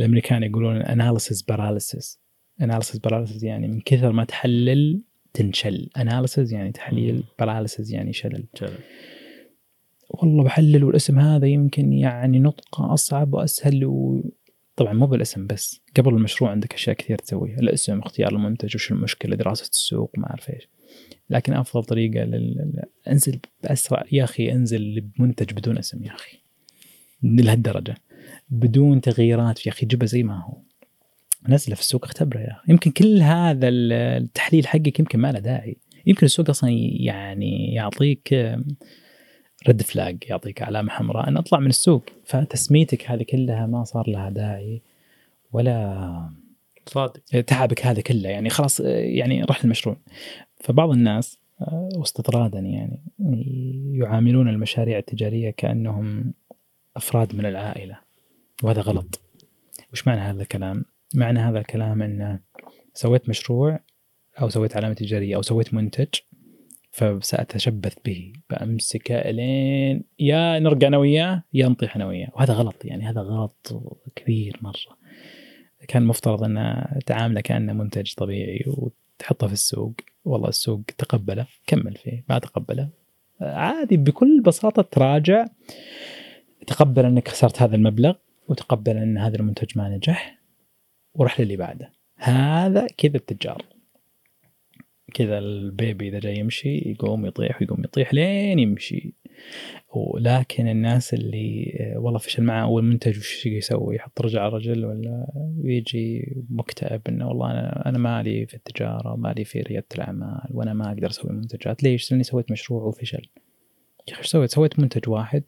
[SPEAKER 1] الأمريكان يقولون analysis paralysis analysis paralysis يعني من كثر ما تحلل تنشل. analysis يعني تحليل paralysis يعني شلل.
[SPEAKER 2] شلل.
[SPEAKER 1] والله بحلل والاسم هذا يمكن يعني نطقة أصعب وأسهل و... طبعا مو بالاسم بس قبل المشروع عندك أشياء كثير تسويها الاسم اختيار المنتج وش المشكلة دراسة السوق ما أعرف إيش. لكن أفضل طريقة لل... أنزل بأسرع يا أخي أنزل بمنتج بدون اسم يا أخي. لهالدرجة. بدون تغييرات يا أخي جيبه زي ما هو. نزله في السوق اختبره يا أخي. يمكن كل هذا ال- التحليل حقك يمكن ما له داعي. يمكن السوق أصلا يعني يعطيك ريد فلاج يعطيك علامه حمراء إن أطلع من السوق. فتسميتك هذه كلها ما صار لها داعي ولا
[SPEAKER 2] صادق.
[SPEAKER 1] تعبك هذا كله. يعني خلاص يعني راح المشروع. فبعض الناس واستطرادا يعني يعاملون المشاريع التجارية كأنهم أفراد من العائلة. وهذا غلط. وش معنى هذا الكلام؟ معنى هذا الكلام إن سويت مشروع أو سويت علامة تجارية أو سويت منتج فسأتشبث به بامسكه إلين يا نرقى أنا وياه يا نطيح أنا وياه. وهذا غلط يعني هذا غلط كبير مرة. كان مفترض أن تعامله كأنه منتج طبيعي وتحطه في السوق. والله السوق تقبله كمل فيه ما تقبله. عادي بكل بساطة تراجع تقبل أنك خسرت هذا المبلغ وتقبل أن هذا المنتج ما نجح وروح للي بعده. هذا كذا التجار كذا البيبي إذا جاي يمشي يقوم يطيح ويقوم يطيح لين يمشي. ولكن الناس اللي آه، والله فشل معه اول منتج وش يسوي؟ يحط رجل على رجل ولا يجي مكتئب إنه والله أنا أنا مالي في التجارة مالي في ريادة الأعمال وأنا ما أقدر أسوي منتجات. ليش؟ لأني سويت مشروع وفشل. يا أخي سويت؟ سويت منتج واحد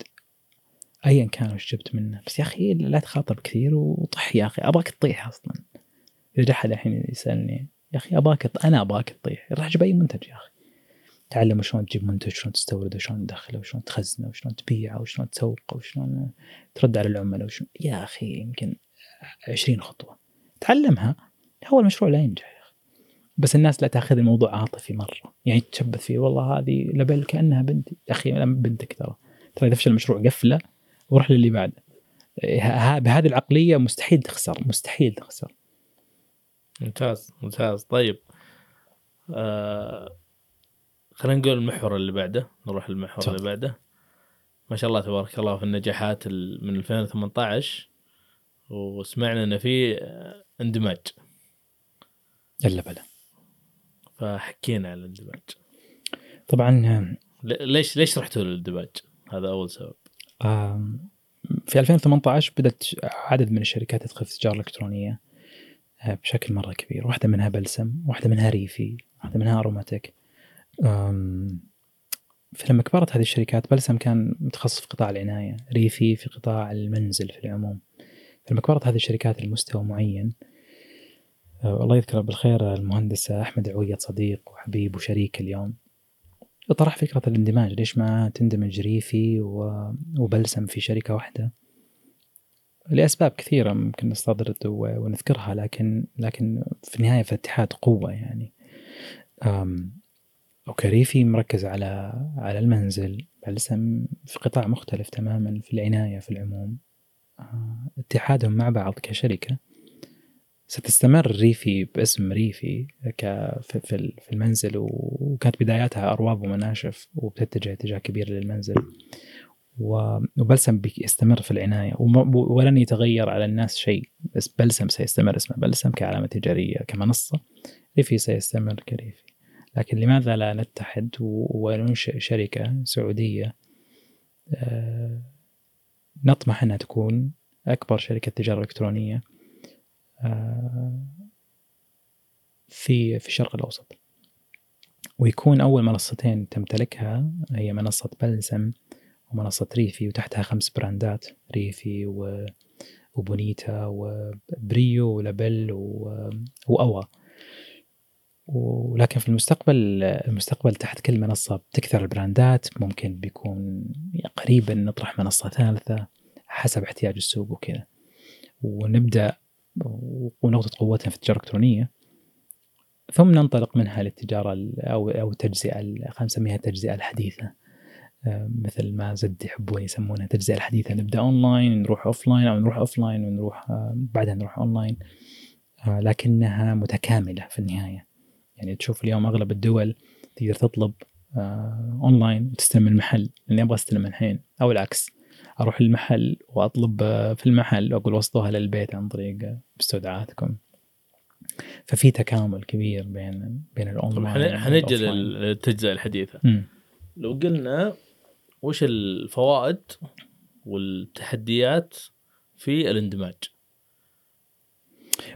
[SPEAKER 1] ايا كان وش جبت منه. بس يا أخي لا تخاطر كثير وطح يا أخي أبغاك تطيح أصلا. اذا احد الحين يسألني. يا أخي ابغاك ت- أنا ابغاك تطيح. روح جيب أي منتج يا أخي. تعلم شلون تجيب منتج شلون تستورده وشلون تدخله وشلون تخزنه وشلون تبيعه وشلون تسوقه وشلون ترد على العملاء وشلون يا أخي يمكن 20 خطوة. تعلمها هو المشروع لا ينجح يا أخي. بس الناس لا تأخذ الموضوع عاطفي مرة. يعني تشبث فيه والله هذه لبل كأنها بنتي. يا أخي بنتك ترى. ترى إذا فشل المشروع قفله وروح للي بعده. بهذه العقلية مستحيل تخسر مستحيل تخسر.
[SPEAKER 2] ممتاز ممتاز. طيب آه خلينا نقول المحور اللي بعده نروح للمحور
[SPEAKER 1] تفضل.
[SPEAKER 2] اللي بعده. ما شاء الله تبارك الله في النجاحات ال- من 2018 وسمعنا إن في آه، اندماج.
[SPEAKER 1] إلا بلا.
[SPEAKER 2] فحكينا عن الاندماج.
[SPEAKER 1] طبعا
[SPEAKER 2] ل- ليش ليش رحتوا للاندماج؟ هذا أول سبب.
[SPEAKER 1] في 2018 بدأت عدد من الشركات تدخل في التجارة الإلكترونية. آه، بشكل مرة كبير. واحدة منها بلسم واحدة منها ريفي واحدة منها أروماتيك فلما كبرت هذه الشركات بلسم كان متخصص في قطاع العناية، ريفي في قطاع المنزل في العموم. فلما كبرت هذه الشركات لمستوى معين آه، الله يذكره بالخير المهندس أحمد عويد صديق وحبيب وشريك اليوم طرح فكرة الاندماج. ليش ما تندمج ريفي وبلسم في شركة واحدة؟ لأسباب كثيرة ممكن نستطرد ونذكرها لكن لكن في النهاية في الاتحاد قوة يعني. أم، okay ريفي مركز على على المنزل بلسم في قطاع مختلف تماما في العناية في العموم. آه، اتحادهم مع بعض كشركة. ستستمر ريفي باسم ريفي في في ال- في المنزل وكانت بداياتها أرواب ومناشف وبتتجه اتجاه كبير للمنزل. وبلسم بيستمر في العناية. وم- ولن يتغير على الناس شيء. بس بلسم سيستمر اسمه بلسم كعلامة تجارية كمنصة. ريفي سيستمر كريفي. لكن لماذا لا نتحد وننشئ شركة سعودية؟ آه، نطمح أنها تكون أكبر شركة تجارة إلكترونية آه، في في الشرق الأوسط. ويكون أول منصتين تمتلكها هي منصة بلسم. ومنصه ريفي وتحتها خمس brand ات ريفي و وبونيتا وبريو ولابل و- وأوا. ولكن في المستقبل المستقبل تحت كل منصة بتكثر ال brand ات ممكن بيكون قريبا نطرح منصة ثالثة حسب احتياج السوق وكذا. ونبدأ ونقطة قوتنا في التجارة الإلكترونية. ثم ننطلق منها للتجارة ال- أو أو التجزئه ال- خلينا نسميها التجزئة الحديثة. آه، مثل ما زد يحبون يسمونها التجزئه الحديثة نبدأ اونلاين نروح offline أو نروح offline ونروح آه، بعدها نروح اونلاين آه، لكنها متكاملة في النهاية. يعني تشوف اليوم أغلب الدول تقدر تطلب آه، اونلاين وتستلم المحل لأني أبغى استلم الحين أو العكس. أروح المحل وأطلب آه، في المحل وأقول وصلوها للبيت عن طريق آه، مستودعاتكم. ففي تكامل كبير بين بين الاونلاين
[SPEAKER 2] حن- حنجي للتجزئة الحديثة.
[SPEAKER 1] مم.
[SPEAKER 2] لو قلنا وش الفوائد والتحديات في الاندماج؟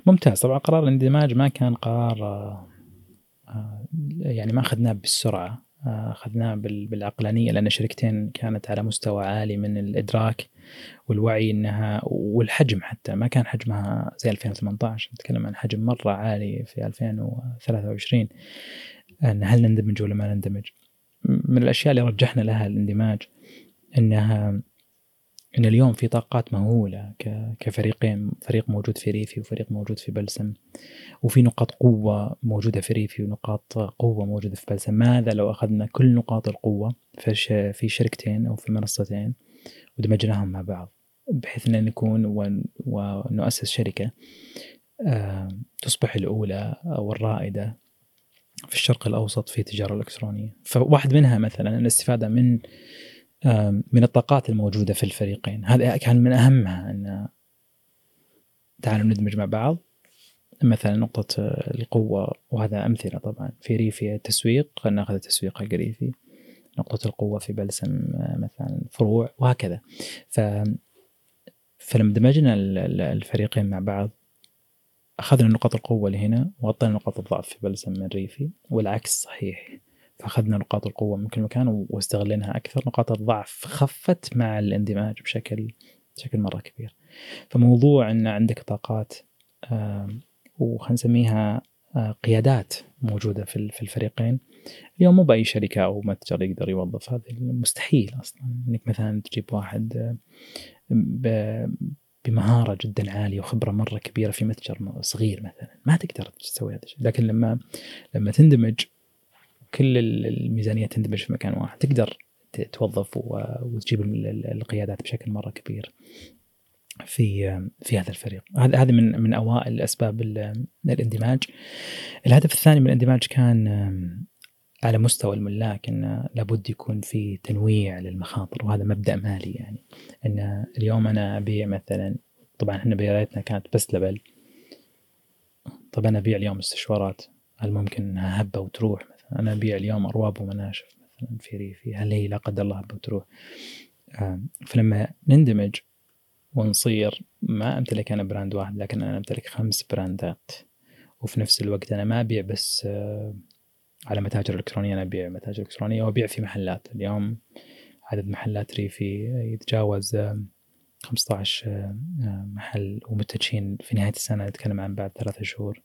[SPEAKER 1] ممتاز. طبعا قرار الاندماج ما كان قرار آه، يعني ما أخذناه بالسرعة آه، أخذناه بال- بالعقلانية لأن الشركتين كانت على مستوى عالي من الإدراك والوعي إنها والحجم حتى ما كان حجمها زي 2018 نتكلم عن حجم مرة عالي في 2023 إن هل نندمج ولا ما نندمج؟ من الأشياء اللي رجحنا لها الاندماج إنها إن اليوم في طاقات مهولة كفريقين فريق موجود في ريفي وفريق موجود في بلسم وفي نقاط قوة موجودة في ريفي ونقاط قوة موجودة في بلسم. ماذا لو أخذنا كل نقاط القوة في في شركتين أو في منصتين ودمجناهم مع بعض بحيث إن نكون ون- ونؤسس شركة آه، تصبح الأولى أو الرائدة في الشرق الأوسط في التجارة الإلكترونية. فواحد منها مثلا الاستفادة من من الطاقات الموجودة في الفريقين. هذا كان من أهمها أن تعالوا ندمج مع بعض. مثلا نقطة آه، القوة وهذا أمثلة طبعا. في ريفي التسويق نأخذ التسويق حق ريفي نقطة القوة في بلسم آه، مثلا فروع وهكذا. ف فلما دمجنا ال- ال- الفريقين مع بعض أخذنا نقاط القوة اللي هنا وغطينا نقاط الضعف في بلسم من ريفي والعكس صحيح. فأخذنا نقاط القوة من كل مكان واستغليناها أكثر. نقاط الضعف خفت مع الاندماج بشكل بشكل مرة كبير. فموضوع أن عندك طاقات وخلينا نسميها آه، قيادات موجودة في ال- في الفريقين اليوم مو بأي شركة أو متجر يقدر يوظف هذا مستحيل أصلا. أنك مثلا تجيب واحد ب- بمهارة جدا عالية وخبرة مرة كبيرة في متجر صغير مثلا. ما تقدر تسوي هذا الشيء. لكن لما لما تندمج كل ال- الميزانية تندمج في مكان واحد. تقدر توظف وتجيب ال- ال- القيادات بشكل مرة كبير في في هذا الفريق. هذا هذه من من أوائل الاسباب ال- الإندماج. الهدف الثاني من الإندماج كان على مستوى الملاك إن لابد يكون في تنويع للمخاطر وهذا مبدأ مالي يعني. إن اليوم أنا أبيع مثلا طبعا إحنا بدايتنا كانت بس لبل. طب أنا أبيع اليوم استشوارات هل ممكن إنها هبة وتروح مثلا؟ أنا أبيع اليوم أرواب ومناشف مثلا في ريفي هل هي لا قدر الله هبة وتروح؟ فلما نندمج ونصير ما أمتلك أنا brand واحد لكن أنا أمتلك خمس brand ات. وفي نفس الوقت أنا ما أبيع بس على متاجر إلكترونية أنا أبيع متاجر إلكترونية وأبيع في محلات. اليوم عدد محلات ريفي يتجاوز آه، 15 آه، محل ومنتجين في نهاية السنة نتكلم عن بعد ثلاثة شهور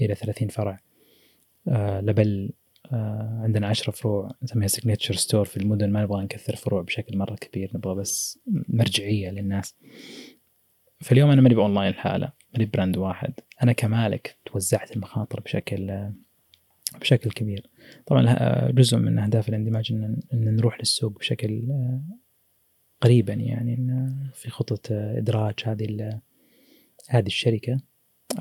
[SPEAKER 1] إلى 30 فرع. آه، لبل آه، عندنا 10 فروع نسميها signature store في المدن ما نبغى نكثر فروع بشكل مرة كبير نبغى بس مرجعية للناس. فاليوم أنا ماني بأونلاين الحاله ماني brand واحد. أنا كمالك توزعت المخاطر بشكل بشكل كبير. طبعا آه، جزء من أهداف الاندماج إن نروح للسوق بشكل آه، قريبا يعني إن في خطة آه، إدراج هذه هذه الشركة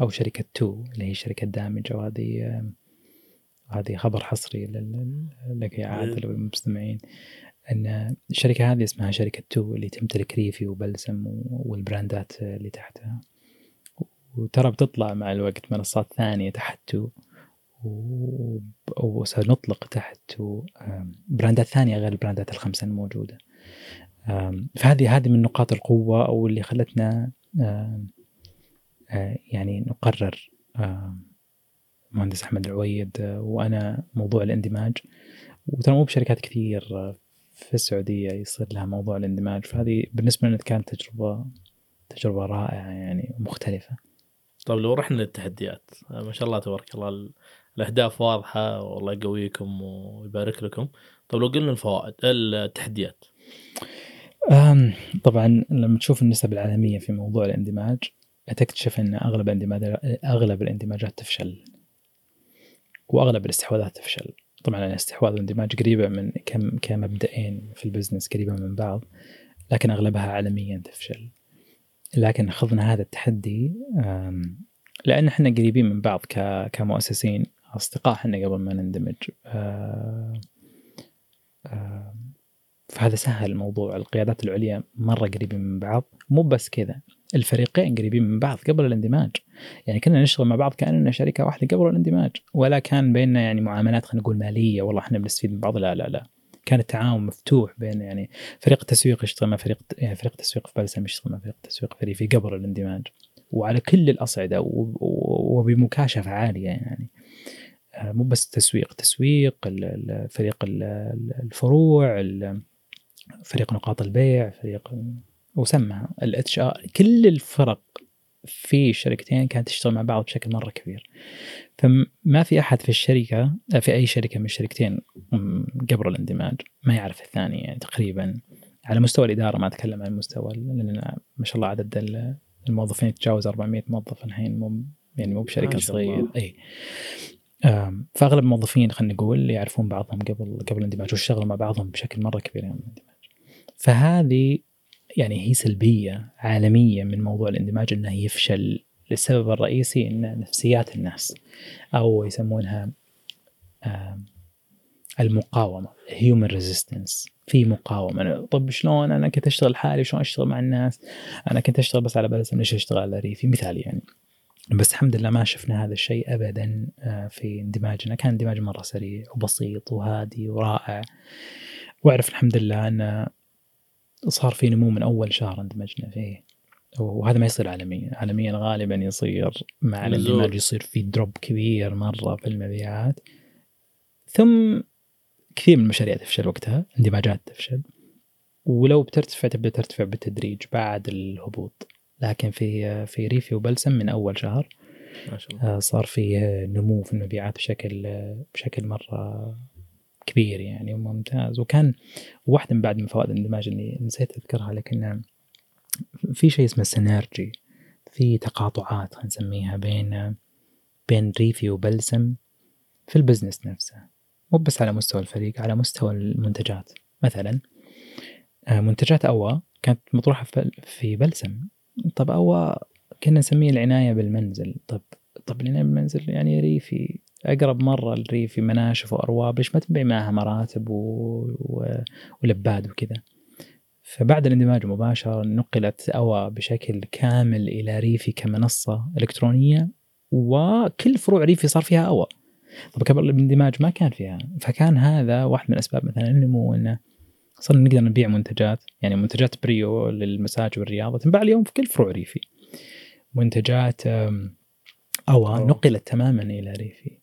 [SPEAKER 1] أو شركة تو اللي هي شركة دامجه وهذه آه، هذه خبر حصري لك يا عادل والمستمعين. إن الشركة هذه اسمها شركة تو اللي تمتلك ريفي وبلسم وال brand ات اللي تحتها. وترى بتطلع مع الوقت منصات ثانية تحت تو. وسنطلق تحت brand ات ثانية غير ال brand ات الخمسة الموجودة. فهذه هذه من نقاط القوة أو اللي خلتنا آه، يعني نقرر مهندس أحمد العويد آه، وأنا موضوع الاندماج. وترى مو بشركات كثير آه، في السعودية يصير لها موضوع الاندماج. فهذه بالنسبة لنا كانت تجربة تجربة رائعة يعني مختلفة.
[SPEAKER 2] طيب لو رحنا للتحديات ما شاء الله تبارك الله ال- الأهداف واضحة والله يقويكم ويبارك لكم. طيب لو قلنا الفوائد التحديات.
[SPEAKER 1] طبعا لما تشوف النسب العالمية في موضوع الاندماج تكتشف أن أغلب الاندماج أغلب الاندماجات تفشل. وأغلب الاستحواذات تفشل. طبعا الاستحواذ والاندماج قريبة من كم كمبدئين في ال business قريبة من بعض لكن أغلبها عالميا تفشل. لكن اخذنا هذا التحدي لأن إحنا قريبين من بعض كمؤسسين. أصدقاء إحنا قبل ما نندمج. أه، أه، فهذا سهل الموضوع. القيادات العليا مرة قريبين من بعض. مو بس كذا الفريقين قريبين من بعض قبل الاندماج. يعني كنا نشتغل مع بعض كأننا شركة واحدة قبل الاندماج. ولا كان بيننا يعني معاملات خلينا نقول مالية. والله إحنا بنستفيد من بعض. لا لا لا. كان التعاون مفتوح بين يعني فريق التسويق يشتغل مع فريق يعني فريق التسويق في بلسم يشتغل مع فريق التسويق في قبل الاندماج. وعلى كل الأصعدة و- و- وبمكاشفة عالية يعني. آه، مو بس تسويق تسويق فريق ال- ال- الفروع ال- فريق نقاط البيع فريق وسمها ال HR كل الفرق في الشركتين كانت تشتغل مع بعض بشكل مرة كبير. فما في أحد في الشركة في أي شركة من الشركتين قبل الاندماج ما يعرف الثاني يعني تقريبا. على مستوى الإدارة ما أتكلم عن مستوى لأن ما شاء الله عدد ال- الموظفين يتجاوز 400 موظف الحين مو يعني مو
[SPEAKER 2] بشركة.
[SPEAKER 1] صغيرة. اي فأغلب الموظفين خلينا نقول يعرفون بعضهم قبل قبل الاندماج واشتغلوا مع بعضهم بشكل مرة كبير يوم الاندماج. فهذه يعني هي سلبية عالمية من موضوع الاندماج إنه يفشل للسبب الرئيسي إن نفسيات الناس أو يسمونها المقاومة human resistance في مقاومة. طب شلون؟ أنا كنت أشتغل لحالي شلون أشتغل مع الناس؟ أنا كنت أشتغل بس على بلسم ليش أشتغل على ريفي؟ مثال يعني. بس الحمد لله ما شفنا هذا الشيء ابدا آه، في اندماجنا. كان اندماج مرة سريع وبسيط وهادي ورائع. وأعرف الحمد لله أن صار في نمو من أول شهر اندمجنا فيه. وهذا ما يصير عالميا. عالميا غالبا يصير مع. الاندماج يصير في دروب كبير مرة في المبيعات. ثم كثير من المشاريع تفشل وقتها اندماجات تفشل. ولو بترتفع تبدأ ترتفع بالتدريج بعد الهبوط. لكن في في ريفي وبلسم من أول شهر
[SPEAKER 2] ما شاء الله.
[SPEAKER 1] آه، صار في نمو في المبيعات بشكل بشكل مرة كبير يعني وممتاز. وكان واحدة من بعد من فوائد الاندماج اللي نسيت أذكرها لكن في شيء اسمه synergy في تقاطعات خلينا نسميها بين بين ريفي وبلسم في ال business نفسه. مو بس على مستوى الفريق على مستوى المنتجات. مثلا آه، منتجات أوا كانت مطروحة في بلسم. طب أوا كنا نسميه العناية بالمنزل. طب طب العناية بالمنزل يعني ريفي. أقرب مرة الريفي مناشف وأرواب ليش ما تبيع معها مراتب و... و... ولباد وكذا. فبعد الاندماج مباشرة نقلت أوا بشكل كامل إلى ريفي كمنصة إلكترونية وكل فروع ريفي صار فيها أوا طب قبل الاندماج ما كان فيها. فكان هذا واحد من أسباب مثلا النمو أنه صرنا نقدر نبيع منتجات يعني منتجات بريو للمساج والرياضة تنباع اليوم في كل فروع ريفي منتجات أوا. نقلت تماما إلى ريفي.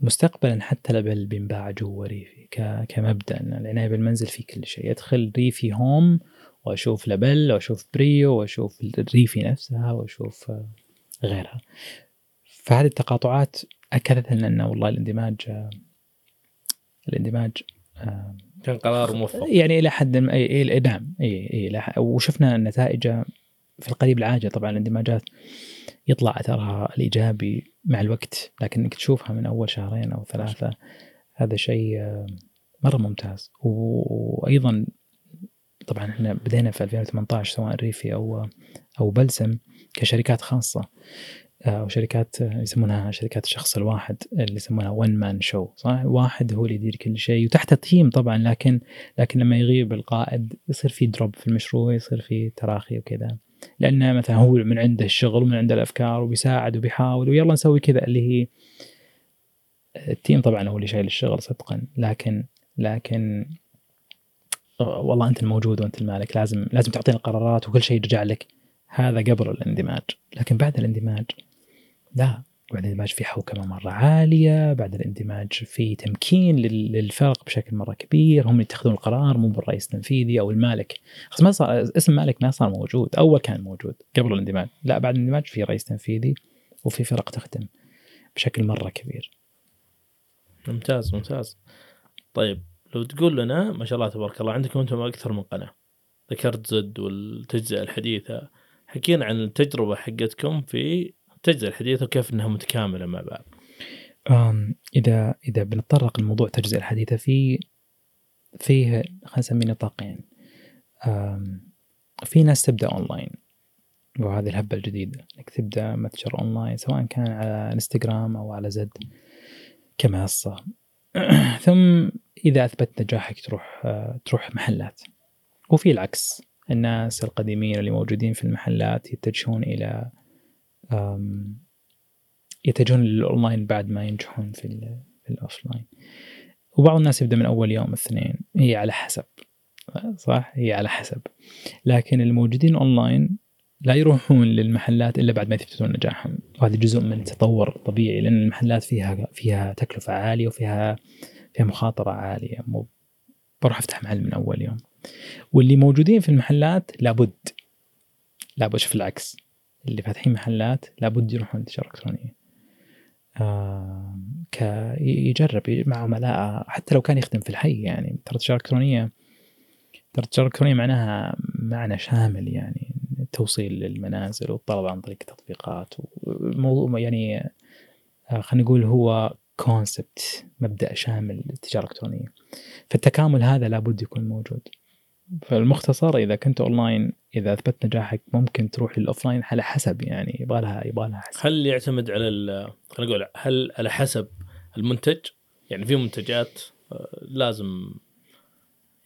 [SPEAKER 1] مستقبلا حتى لبل بينباع جوا ريفي كمبدأ. ان العناية بالمنزل في كل شيء. أدخل ريفي home وأشوف لبل وأشوف بريو وأشوف الريفي نفسها وأشوف آه، غيرها. فهذه التقاطعات أكدت لنا انه والله الاندماج آه، الاندماج آه،
[SPEAKER 2] كان قرار موفق.
[SPEAKER 1] يعني إلى حد ما إي اي نعم إي إي وشفنا نتائج في القريب العاجل طبعا الاندماجات يطلع أثرها الإيجابي مع الوقت لكن إنك تشوفها من أول شهرين أو ثلاثة هذا شيء آه، مرة ممتاز. وأيضا طبعا إحنا بدينا في 2018 سواء ريفي أو أو بلسم كشركات خاصة. آه، أو شركات آه، يسمونها شركات الشخص الواحد اللي يسمونها ون مان شو صح؟ واحد هو اللي يدير كل شيء وتحته تيم طبعا لكن لكن لما يغيب القائد يصير في دروب في المشروع يصير في تراخي وكذا. لأنه مثلا هو من عنده الشغل ومن عنده الأفكار وبيساعد وبيحاول ويلا نسوي كذا اللي هي ال team طبعا هو اللي شايل الشغل صدقا. لكن لكن آه، والله أنت الموجود وأنت المالك لازم لازم تعطينا القرارات وكل شيء يرجع لك. هذا قبل الاندماج. لكن بعد الاندماج لا بعد الإندماج في حوكمة مرة عالية بعد الإندماج في تمكين لل- للفرق بشكل مرة كبير هم يتخذون القرار مو بالرئيس التنفيذي أو المالك. خلاص ما صار اسم مالك ما صار موجود أول كان موجود قبل الإندماج. لا بعد الإندماج في رئيس تنفيذي وفي فرق تخدم بشكل مرة كبير.
[SPEAKER 2] ممتاز ممتاز. طيب لو تقول لنا ما شاء الله تبارك الله عندكم أنتم أكثر من قناة. ذكرت زد والتجزئة الحديثة. حكينا عن التجربة حقتكم في التجزئه الحديثه وكيف إنها متكاملة مع بعض.
[SPEAKER 1] أم، إذا إذا بنتطرق لموضوع التجزئه الحديثه في فيه خلينا نسميه نطاقين. في ناس تبدأ أونلاين وهذه الهبة الجديدة. إنك تبدأ متجر أونلاين سواء كان على إنستغرام أو على زد كمنصة. ثم إذا أثبت نجاحك تروح تروح محلات. وفي العكس الناس القديمين اللي موجودين في المحلات يتجهون إلى يتجهون للأونلاين بعد ما ينجحون في ال- في ال offline. وبعض الناس يبدأ من أول يوم اثنين. هي على حسب. صح؟ هي على حسب. لكن الموجودين أونلاين لا يروحون للمحلات إلا بعد ما يثبتون نجاحهم. وهذا جزء من التطور الطبيعي لأن المحلات فيها فيها تكلفة عالية وفيها فيها مخاطرة عالية. مو بروح أفتح محل من أول يوم. واللي موجودين في المحلات لابد. لابد. شوف العكس. اللي فاتحين محلات لابد يروحون التجاره الإلكترونية. آه ك يجرب مع عملاء حتى لو كان يخدم في الحي يعني. ترى التجارة الإلكترونية ترى التجارة الإلكترونية معناها معنى شامل يعني توصيل للمنازل والطلب عن طريق تطبيقات وموضوع يعني آه، خلينا نقول هو concept مبدأ شامل للتجارة الإلكترونية. فالتكامل هذا لابد يكون موجود. فالمختصر إذا كنت أونلاين إذا أثبت نجاحك ممكن تروح لل offline على حسب يعني يبغى لها يبغى لها حسب
[SPEAKER 2] هل يعتمد على خلينا نقول هل على حسب المنتج؟ يعني في منتجات آه، لازم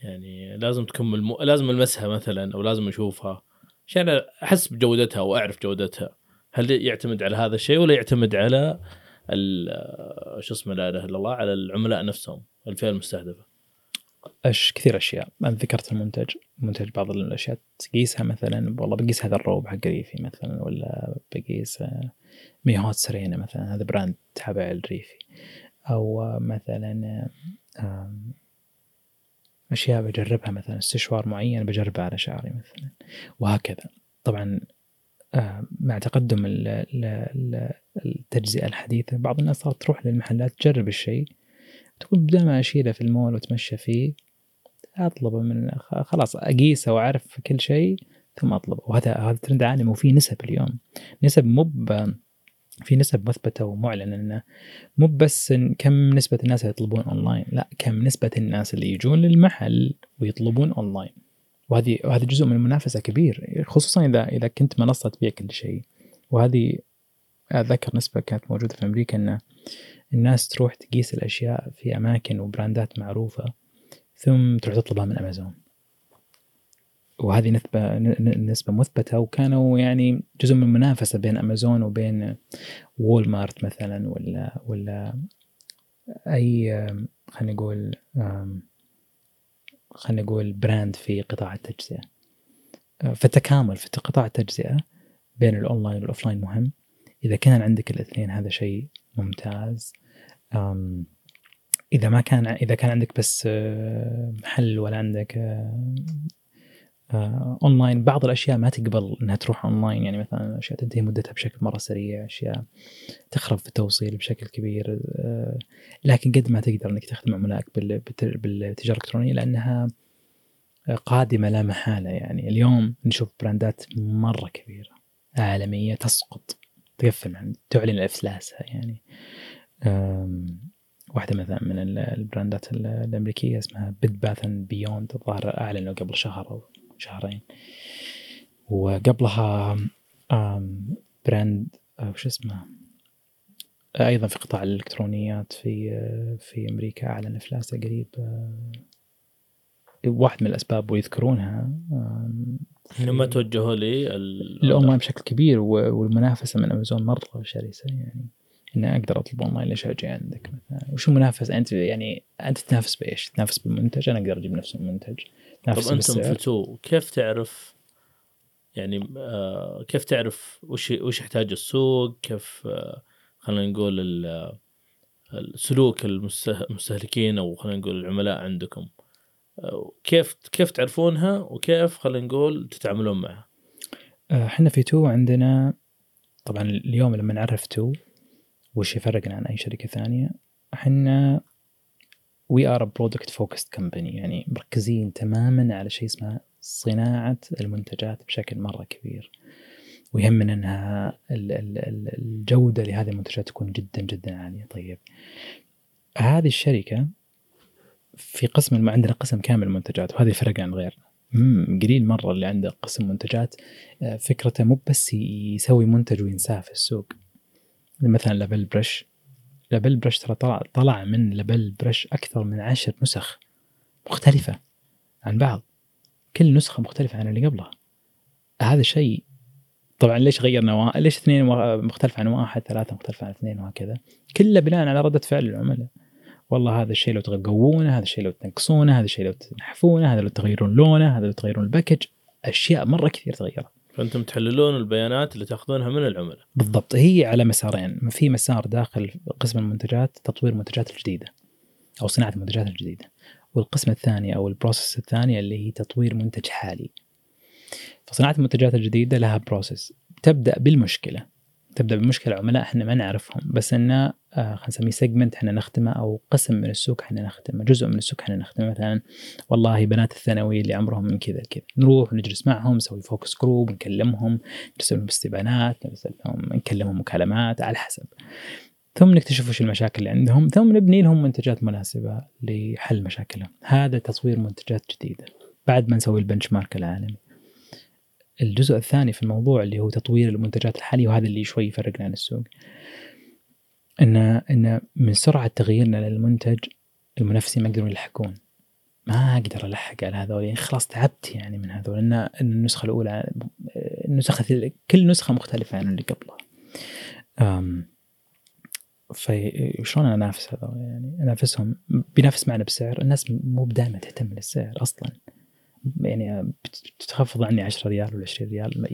[SPEAKER 2] يعني لازم تكون ملمو... لازم المسها مثلا أو لازم أشوفها عشان أحس بجودتها واعرف جودتها. هل يعتمد على هذا الشيء ولا يعتمد على آه، شو اسمه لا إله إلا الله على العملاء نفسهم الفئة المستهدفة؟
[SPEAKER 1] أش كثير أشياء. أنا ذكرت المنتج منتج بعض الأشياء. تقيسها مثلا والله بقيس هذا الروب حق ريفي مثلا ولا بقيس آه، ميهات سرينا مثلا. هذا brand تابع الريفي أو مثلا آه، أشياء بجربها مثلا استشوار معين بجربها على شعري مثلا. وهكذا. طبعا آه، مع تقدم ال- ال- ال- التجزئة الحديثة بعض الناس صارت تروح للمحلات تجرب الشيء. تقول بدل ما أشيله في المول وأتمشى فيه أطلبه من خلاص أقيسه وأعرف كل شيء ثم أطلبه. وهذا هذا ترند عالمي وفي نسب اليوم. نسب مو في نسب مثبتة ومعلنة إنه مو بس كم نسبة الناس اللي يطلبون أونلاين لا كم نسبة الناس اللي يجون للمحل ويطلبون أونلاين. وهذه وهذا جزء من المنافسة كبير خصوصا إذا إذا كنت منصة تبيع كل شيء. وهذه أتذكر نسبة كانت موجودة في أمريكا ان الناس تروح تقيس الأشياء في أماكن وبراندات معروفة ثم تروح تطلبها من امازون وهذه نسبة نسبة مثبتة وكانوا يعني جزء من المنافسة بين امازون وبين وول مارت مثلا ولا ولا آم، خلينا نقول خلينا نقول brand في قطاع التجزئة. فالتكامل في قطاع التجزئة بين الاونلاين وال offline مهم. إذا كان عندك الاثنين هذا شيء ممتاز. إذا ما كان إذا كان عندك بس آه، محل ولا عندك آه، آه، اونلاين بعض الأشياء ما تقبل إنها تروح اونلاين يعني مثلا أشياء تنتهي مدتها بشكل مرة سريع أشياء تخرب في التوصيل بشكل كبير آه، لكن قد ما تقدر إنك تخدم عملائك بال- بالت- بالتجارة الإلكترونية لأنها قادمة لا محالة. يعني اليوم نشوف براندات مرة كبيرة عالمية تسقط تقفل تعلن افلاسها يعني. واحدة مثلا من ال- البراندات ال- الأمريكية اسمها Bed Bath and Beyond الظاهر أعلنوا قبل شهر أو شهرين. وقبلها brand أه، وش اسمه؟ أيضا في قطاع الإلكترونيات في أه، في أمريكا أعلن إفلاسه قريب أه، واحد من الأسباب ويذكرونها أم،
[SPEAKER 2] انهم ما توجهوا لي ال-
[SPEAKER 1] الأونلاين بشكل كبير والمنافسة من أمازون مره شرسه يعني. إني أقدر أطلب أونلاين ليش أجي عندك مثلا؟ وش المنافسه أنت يعني أنت تنافس بإيش؟ تنافس بالمنتج؟ أنا أقدر أجيب نفس المنتج.
[SPEAKER 2] طب أنتم في تو كيف تعرف يعني آه كيف تعرف وش وش يحتاج السوق؟ كيف آه خلينا نقول السلوك المسته- المستهلكين أو خلينا نقول العملاء عندكم. آه، كيف كيف تعرفونها وكيف خلينا نقول تتعاملون معها؟
[SPEAKER 1] آه، إحنا في تو عندنا طبعا اليوم لما نعرف تو وش يفرقنا عن أي شركة ثانية؟ إحنا we are product focused company يعني مركزين تماما على شيء اسمه صناعة المنتجات بشكل مرة كبير. ويهمنا إنها ال- ال- ال- الجودة لهذه المنتجات تكون جدا جدا عالية. طيب هذه الشركة في قسم الم- عندنا قسم كامل منتجات وهذا يفرق عن غيرنا. قليل مرة اللي عنده قسم منتجات آه، فكرته مو بس يسوي منتج وينساه في السوق. مثلا لابل برش. لابل برش ترى طلع طلع من لابل برش أكثر من عشر نسخ مختلفة عن بعض. كل نسخة مختلفة عن اللي قبلها. هذا شيء طبعا ليش غيرنا وا... ليش اثنين مختلف عن واحد ثلاثة مختلفه عن اثنين وهكذا. كله بناء على ردة فعل العملاء. والله هذا الشيء لو تقوونه هذا الشيء لو تنقصونه هذا الشيء لو تنحفونه هذا لو تغيرون لونه هذا لو تغيرون ال package. أشياء مرة كثير تغيرت.
[SPEAKER 2] فأنتم تحللون البيانات اللي تأخذونها من العملاء.
[SPEAKER 1] بالضبط. هي على مسارين. في مسار داخل قسم المنتجات تطوير المنتجات الجديدة أو صناعة المنتجات الجديدة. والقسم الثاني أو ال process الثانية اللي هي تطوير منتج حالي. فصناعة المنتجات الجديدة لها process. تبدأ بالمشكلة. تبدأ بمشكلة عملاء إحنا ما نعرفهم. بس انه آه خلينا نسميه segment إحنا نخدمه أو قسم من السوق إحنا نخدمه جزء من السوق إحنا نخدمه مثلا والله بنات الثانوي اللي عمرهم من كذا لكذا. نروح نجلس معهم نسوي focus group نكلمهم نرسل لهم استبيانات نرسل لهم نكلمهم مكالمات على حسب. ثم نكتشف وش المشاكل اللي عندهم ثم نبني لهم منتجات مناسبة لحل مشاكلهم. هذا تطوير منتجات جديدة. بعد ما نسوي البنش مارك العالمي. الجزء الثاني في الموضوع اللي هو تطوير المنتجات الحالية وهذا اللي شوي يفرقنا عن السوق. ان إن من سرعة تغييرنا للمنتج المنافسين ما يقدرون يلحقون. ما أقدر ألحق على هذول يعني خلاص تعبت يعني من هذول. إن النسخة الأولى النسخة كل نسخة مختلفة عن اللي قبلها. فشلون أنا أنافس هذول؟ يعني أنافسهم بينافس معنا بسعر الناس مو دائما تهتم للسعر أصلا. يعني بتخفض عني 10 ريال ولا 20 ريال.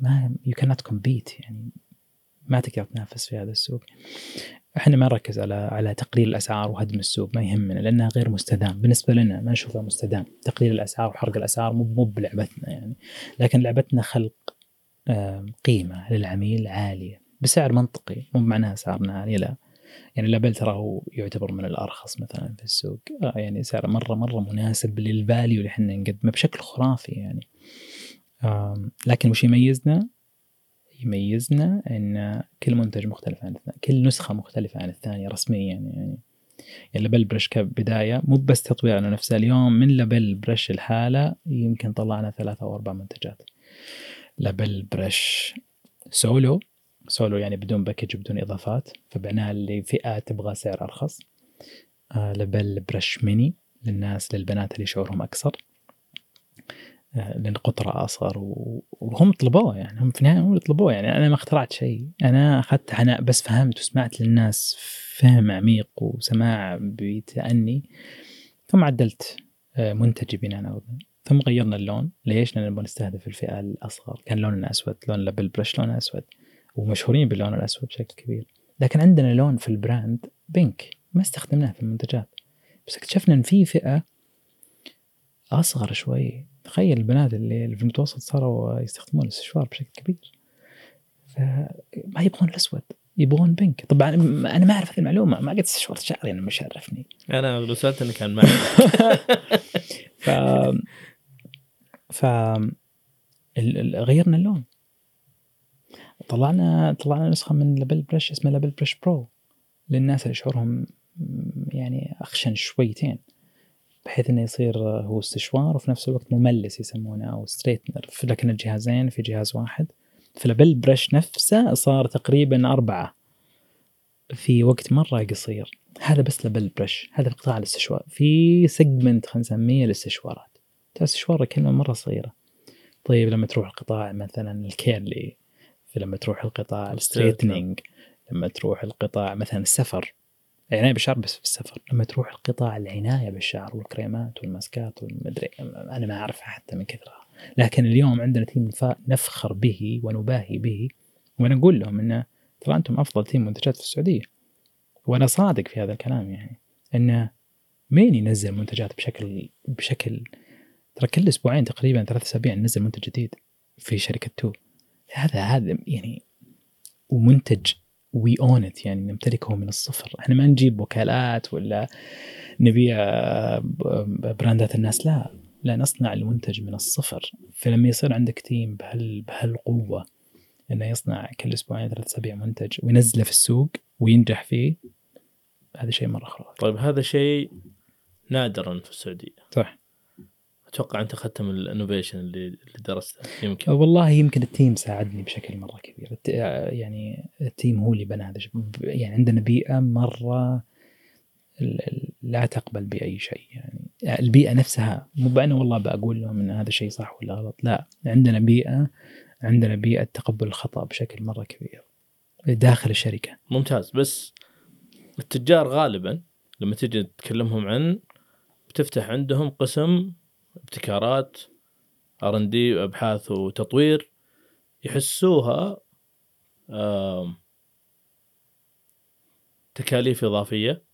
[SPEAKER 1] ما يو كانت كومبيت يعني. ما تقدر تنافس في هذا السوق. إحنا ما نركز على على تقليل الأسعار وهدم السوق ما يهمنا لأنها غير مستدام. بالنسبة لنا ما نشوفها مستدام. تقليل الأسعار وحرق الأسعار مو مو بلعبتنا يعني. لكن لعبتنا خلق قيمة للعميل عالية بسعر منطقي مو معناها اسعارنا عاليه لا. يعني لابل ترى هو يعتبر من الأرخص مثلا في السوق. آه يعني سعر مرة مرة مناسب لل value اللي إحنا نقدمه بشكل خرافي يعني. لكن وش يميزنا؟ يميزنا إن كل منتج مختلف عن الثاني كل نسخة مختلفة عن الثانية رسميا يعني. يعني لابل برش كبداية مو بس تطوير على نفسه اليوم من لابل برش الحالة يمكن طلعنا ثلاثة أو أربع منتجات. لابل برش سولو سولو يعني بدون package وبدون إضافات فبعناها لفئات تبغى سعر أرخص. آه لبل برش ميني للناس للبنات اللي شعورهم أكثر. آه لأن قطرة اصغر وهم طلبوه يعني هم في النهاية هم طلبوه يعني. أنا ما اخترعت شيء. أنا أخذت عناء بس فهمت وسمعت للناس فهم عميق وسماع بتأني ثم عدلت آه منتجي بناء على ثم غيرنا اللون. ليش؟ لأن نبغى نستهدف الفئة الأصغر. كان لوننا أسود لون لابل برش لونه أسود. ومشهورين باللون الأسود بشكل كبير. لكن عندنا لون في ال brand pink ما استخدمناها في المنتجات. بس اكتشفنا إن في فئة أصغر شوي. تخيل البنات اللي في المتوسط صاروا يستخدمون الاستشوار بشكل كبير. فما يبغون الأسود يبغون pink. طبعا أنا ما أعرف هذه المعلومة ما قد استشورت شعري أنا مش عرفني.
[SPEAKER 2] أنا لو سالتني كان معي.
[SPEAKER 1] ف ف غيرنا اللون. طلعنا طلعنا نسخة من لابل بريش اسمها لابل بريش برو للناس اللي شعورهم يعني أخشن شويتين بحيث إنه يصير هو استشوار وفي نفس الوقت مملس يسمونه أو straightener لكن الجهازين في جهاز واحد. فلابل بريش نفسه صار تقريبا أربعة في وقت مرة قصير. هذا بس لابل بريش هذا في قطاع الاستشوار. في segment خلينا نسميه الاستشوارات. الاستشوار كلمة مرة صغيرة. طيب لما تروح القطاع مثلا ال curly لما تروح القطاع ال straightening لما تروح القطاع مثلا السفر العناية بالشعر بس في السفر. لما تروح القطاع العناية بالشعر والكريمات والماسكات والمدري أنا ما أعرفها حتى من كثرها. لكن اليوم عندنا team نفخر به ونباهي به ونقول لهم إنه ترى أنتم أفضل team منتجات في السعودية. وأنا صادق في هذا الكلام يعني انه مين ينزل منتجات بشكل بشكل ترى كل أسبوعين تقريبا ثلاث أسابيع ننزل منتج جديد في شركة تو. هذا هذا يعني ومنتج we own it يعني نمتلكه من الصفر. إحنا ما نجيب وكالات ولا نبيع ب- brand ات الناس لا لا نصنع المنتج من الصفر. فلما يصير عندك team بهال بهالقوة إنه يصنع كل أسبوعين ثلاث أسابيع منتج وينزله في السوق وينجح فيه هذا شيء مرة خرافي.
[SPEAKER 2] طيب هذا شيء نادرا في السعودية.
[SPEAKER 1] صح.
[SPEAKER 2] أتوقع أنت اخذت من ال innovation اللي اللي درسته يمكن.
[SPEAKER 1] والله يمكن ال team ساعدني بشكل مرة كبير. الت- يعني ال team هو اللي بنى هذا يعني عندنا بيئة مرة لا تقبل بأي شيء يعني. البيئة نفسها مو بانا والله بقول لهم إن هذا الشيء صح ولا غلط لا. عندنا بيئة عندنا بيئة تقبل الخطأ بشكل مرة كبير داخل الشركة.
[SPEAKER 2] ممتاز. بس التجار غالبا لما تجي تكلمهم عن بتفتح عندهم قسم ابتكارات آر إن دي أبحاث وتطوير يحسوها تكاليف إضافية.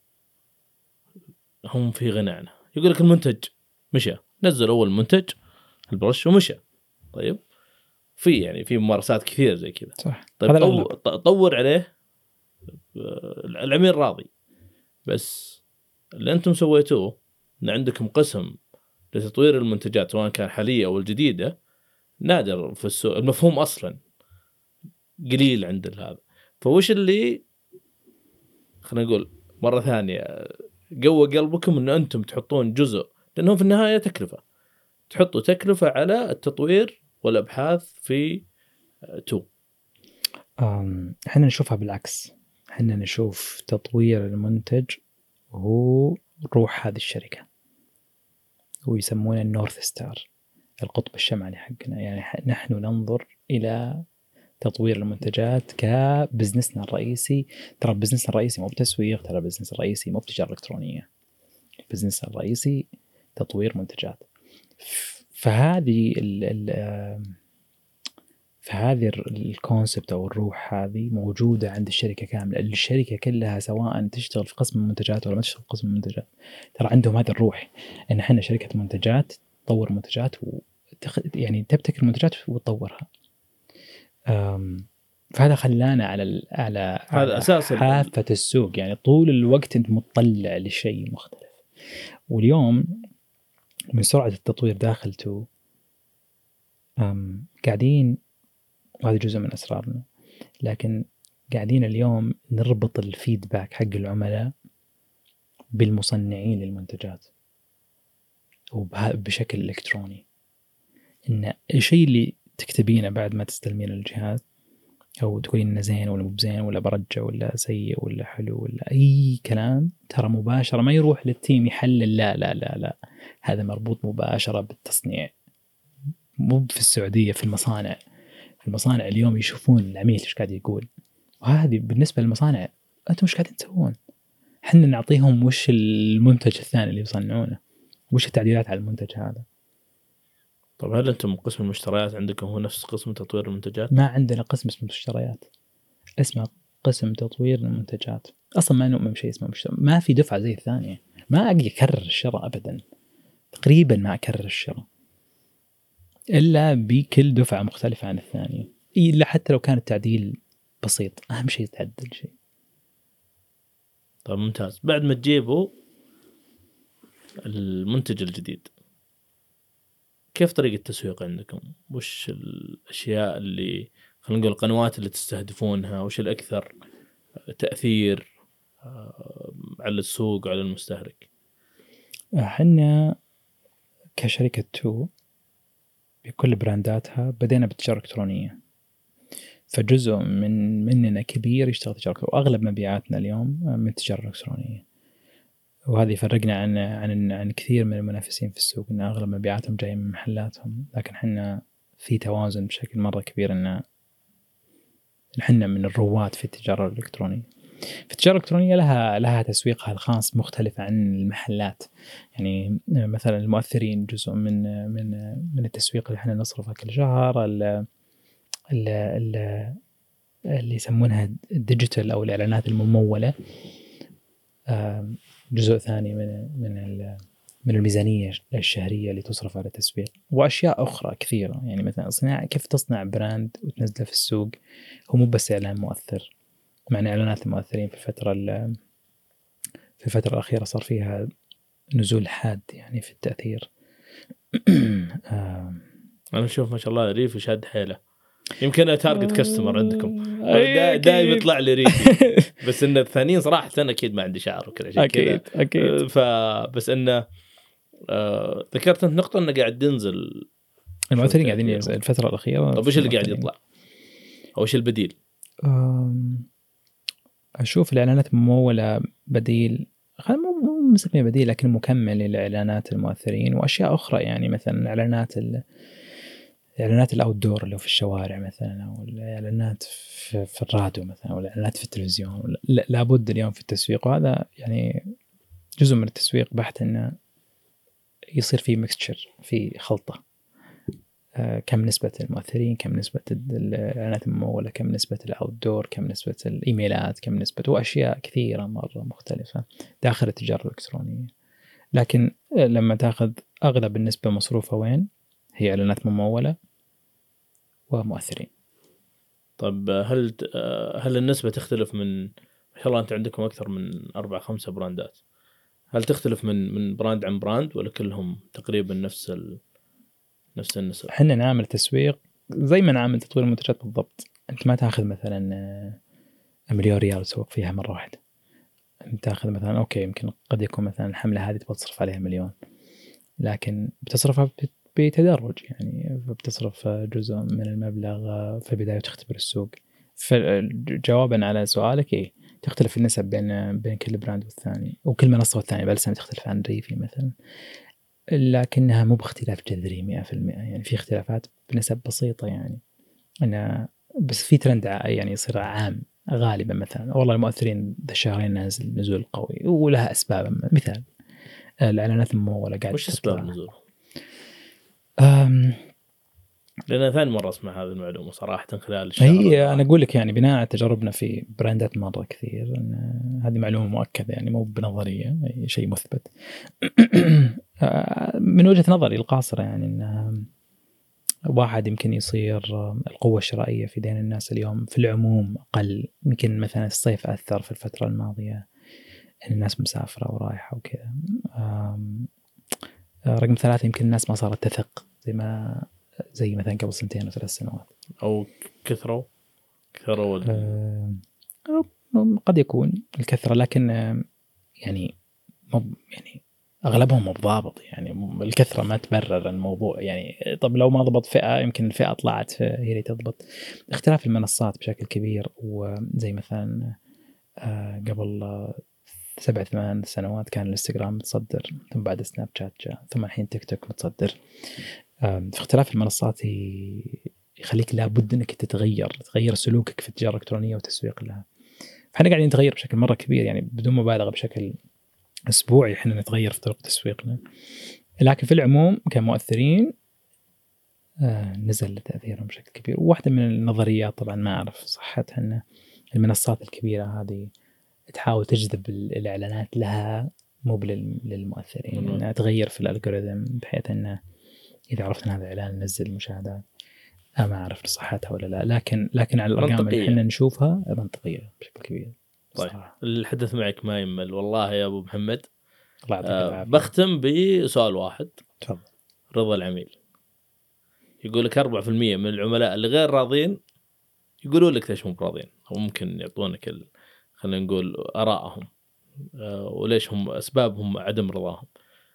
[SPEAKER 2] هم في غنى عنها يقول لك المنتج مشى. نزل أول منتج البرش ومشى. طيب؟ في يعني في ممارسات كثير زي كذا.
[SPEAKER 1] صح.
[SPEAKER 2] طيب طو... طور عليه آه، العميل راضي. بس اللي أنتم سويتوه إن عندكم قسم لتطوير المنتجات سواء كان حالية أو الجديدة نادر في السوق. المفهوم أصلا قليل عند هذا. فوش اللي خلينا نقول مرة ثانية قوى قلبكم إن أنتم تحطون جزء لأنه في النهاية تكلفة. تحطوا تكلفة على التطوير والأبحاث في تو
[SPEAKER 1] إحنا نشوفها بالعكس. إحنا نشوف تطوير المنتج هو روح هذه الشركة. ويسمونه ال North Star القطب الشمالي حقنا. يعني نحن ننظر إلى تطوير المنتجات ك business نا الرئيسي. ترى business نا الرئيسي مو بتسويق ترى business الرئيسي مو بتجارة إلكترونية. business نا الرئيسي تطوير منتجات. فهذه فهذه ال- الكونسبت أو الروح هذه موجودة عند الشركة كاملة، الشركة كلها سواء تشتغل في قسم المنتجات ولا ما تشتغل في قسم المنتجات ترى عندهم هذه الروح إن إحنا شركة منتجات تطور منتجات وتخ... يعني تبتكر منتجات وتطورها. أم، فهذا خلانا على ال... على
[SPEAKER 2] أساس ال-
[SPEAKER 1] حافة السوق يعني طول الوقت أنت مطلع لشيء مختلف. واليوم من سرعة التطوير داخل تو أم، قاعدين وهذا جزء من أسرارنا. لكن قاعدين اليوم نربط ال feedback حق العملاء بالمصنعين للمنتجات. وبه- بشكل إلكتروني. إن الشيء اللي تكتبينه بعد ما تستلمين الجهاز أو تقولين إنه زين ولا مو بزين ولا برجع ولا سيء ولا حلو ولا أي كلام ترى مباشرة ما يروح لل team يحلل لا لا لا لا. هذا مربوط مباشرة بالتصنيع. مو في السعودية في المصانع. المصانع اليوم يشوفون العميل إيش قاعد يقول. وهذه بالنسبة للمصانع أنتم إيش قاعدين تسوون؟ إحنا نعطيهم وش المنتج الثاني اللي يصنعونه. وش التعديلات على المنتج هذا؟
[SPEAKER 2] طيب هل أنتم قسم المشتريات عندكم هو نفس قسم تطوير المنتجات؟
[SPEAKER 1] ما عندنا قسم اسمه مشتريات. اسمه قسم تطوير المنتجات. أصلا ما نؤمن بشيء اسمه مجتمع ما في دفعة زي الثانية. ما أجي أكرر الشراء ابدا. تقريبا ما أكرر الشراء. إلا بكل دفعة مختلفة عن الثانية. إلا حتى لو كان التعديل بسيط. أهم شيء تعدل شيء.
[SPEAKER 2] طيب ممتاز. بعد ما تجيبوا المنتج الجديد. كيف طريقة التسويق عندكم؟ وش الأشياء اللي خلينا نقول القنوات اللي تستهدفونها؟ وش الأكثر تأثير آه، على السوق وعلى المستهلك؟
[SPEAKER 1] إحنا كشركة تو بكل برانداتها بدينا بالتجارة الإلكترونية فجزء من مننا كبير يشتغل تجارة وأغلب مبيعاتنا اليوم من التجارة الإلكترونية وهذه يفرقنا عن عن عن كثير من المنافسين في السوق إن أغلب مبيعاتهم جاية من محلاتهم. لكن إحنا في توازن بشكل مرة كبير إن إحنا من الرواد في التجارة الإلكترونية. في التجاره الالكترونيه لها لها تسويقها الخاص مختلف عن المحلات. يعني مثلا المؤثرين جزء من من من التسويق اللي إحنا نصرفه كل شهر ال ال ال اللي يسمونها الديجيتال أو الإعلانات الممولة. جزء ثاني من من من الميزانية الشهرية اللي تصرف على التسويق. وأشياء أخرى كثيرة. يعني مثلا صناعة كيف تصنع brand وتنزله في السوق؟ هو مو بس إعلان مؤثر. مع ان إعلانات المؤثرين في الفترة في الفترة الأخيرة صار فيها نزول حاد يعني في التأثير.
[SPEAKER 2] أنا أشوف ما شاء الله ريف شاد حيله. يمكن target customer عندكم. دائما يطلع لي ريفي بس إن الثانيين صراحة أنا أكيد ما عندي شعر وكذا شيء
[SPEAKER 1] أكيد أكيد.
[SPEAKER 2] فبس انه آه ذكرت أنت نقطة إنه قاعد ينزل.
[SPEAKER 1] المؤثرين قاعدين ينزل الفترة الأخيرة.
[SPEAKER 2] طيب وش اللي قاعد يطلع؟ أو وش البديل؟
[SPEAKER 1] أشوف الإعلانات المموله بديل خلينا مو مسمية بديل لكن مكمل للإعلانات المؤثرين وأشياء أخرى يعني مثلا إعلانات الاعلانات الاوت دور اللي في الشوارع مثلا أو الإعلانات في, في الراديو مثلا أو الإعلانات في التلفزيون لابد اليوم في التسويق وهذا يعني جزء من التسويق بحت إنه يصير في ميكستشر في خلطة. كم نسبة المؤثرين كم نسبة الإعلانات الممولة كم نسبة الأوت دور كم نسبة الإيميلات كم نسبة وأشياء كثيرة مرة مختلفة داخل التجارة الإلكترونية. لكن لما تأخذ أغلب النسبة مصروفة وين؟ هي إعلانات ممولة ومؤثرين.
[SPEAKER 2] طيب هل هل النسبة تختلف من ما شاء الله أنت عندكم أكثر من أربع خمسة brand ات. هل تختلف من من brand عن brand ولا كلهم تقريبا نفس ال... نفس النسب؟
[SPEAKER 1] إحنا نعمل تسويق زي ما نعمل تطوير المنتجات بالضبط. أنت ما تأخذ مثلا آه، مليون ريال تسوق فيها مرة واحدة. أنت تأخذ مثلا أوكي يمكن قد يكون مثلا الحملة هذه تبغى تصرف عليها مليون. لكن بتصرفها بتدرج يعني بتصرف جزء من المبلغ في البداية وتختبر السوق. فجوابا على سؤالك إيه تختلف النسب بين بين كل brand والثاني وكل منصة والثانية بلسم تختلف عن ريفي مثلا. لكنها مو باختلاف جذري 100% يعني في اختلافات بنسب بسيطة يعني. أنا بس في ترند يعني يصير عام غالبا مثلا. والله المؤثرين ذا الشهرين نازل نزول قوي ولها اسباب مثال الاعلانات المموله قاعد
[SPEAKER 2] وش أسباب نزولها؟ لأن ثاني مرة أسمع هذه المعلومة صراحة خلال الشهر
[SPEAKER 1] هي أنا أقول لك يعني بناء على تجاربنا في براندات مره كثير هذه معلومة مؤكدة يعني مو بنظرية شيء مثبت. آه، من وجهة نظري القاصرة يعني إن واحد يمكن يصير القوة الشرائية في دين الناس اليوم في العموم أقل. يمكن مثلا الصيف أثر في الفترة الماضية إن الناس مسافرة ورايحة وكذا. رقم ثلاثة يمكن الناس ما صارت تثق زي ما زي مثلا قبل سنتين أو ثلاث سنوات.
[SPEAKER 2] أو كثروا؟ كثروا
[SPEAKER 1] قد يكون الكثرة لكن آه، يعني مب يعني أغلبهم مو ضابط يعني الكثرة ما تبرر الموضوع. يعني طب لو ما ضبط فئة يمكن الفئه طلعت هي اللي تضبط. اختلاف المنصات بشكل كبير وزي مثلا آه، قبل سبع ثمان سنوات كان الإنستغرام متصدر ثم بعد سناب شات جاء ثم الحين تيك توك متصدر. اختلاف المنصات يخليك لابد إنك تتغير تغير سلوكك في التجارة الإلكترونية والتسويق لها. فإحنا قاعدين نتغير بشكل مرة كبير يعني بدون مبالغة بشكل أسبوعي إحنا نتغير في طريقه تسويقنا. لكن في العموم كمؤثرين آه نزل تأثيرهم بشكل كبير. وواحدة من النظريات طبعا ما أعرف صحتها ان المنصات الكبيرة هذه تحاول تجذب ال- الإعلانات لها مو للمؤثرين. إنها تغير في الالجوريثم بحيث إنه إذا عرفت ان هذا الإعلان نزل المشاهدات أنا ما أعرف صحتها ولا لا. لكن لكن على
[SPEAKER 2] الأرقام.
[SPEAKER 1] اللي إحنا نشوفها منطقيه بشكل كبير.
[SPEAKER 2] طيب. الحدث معك ما يمل. والله يا أبو محمد.
[SPEAKER 1] الله يعطيك
[SPEAKER 2] آه بختم بسؤال واحد.
[SPEAKER 1] تفضل.
[SPEAKER 2] رضا العميل. يقول لك 4% من العملاء اللي غير راضين يقولوا لك ليش مو براضين أو ممكن يعطونك ال... خلينا نقول آرائهم. آه وليش هم أسبابهم عدم رضاهم.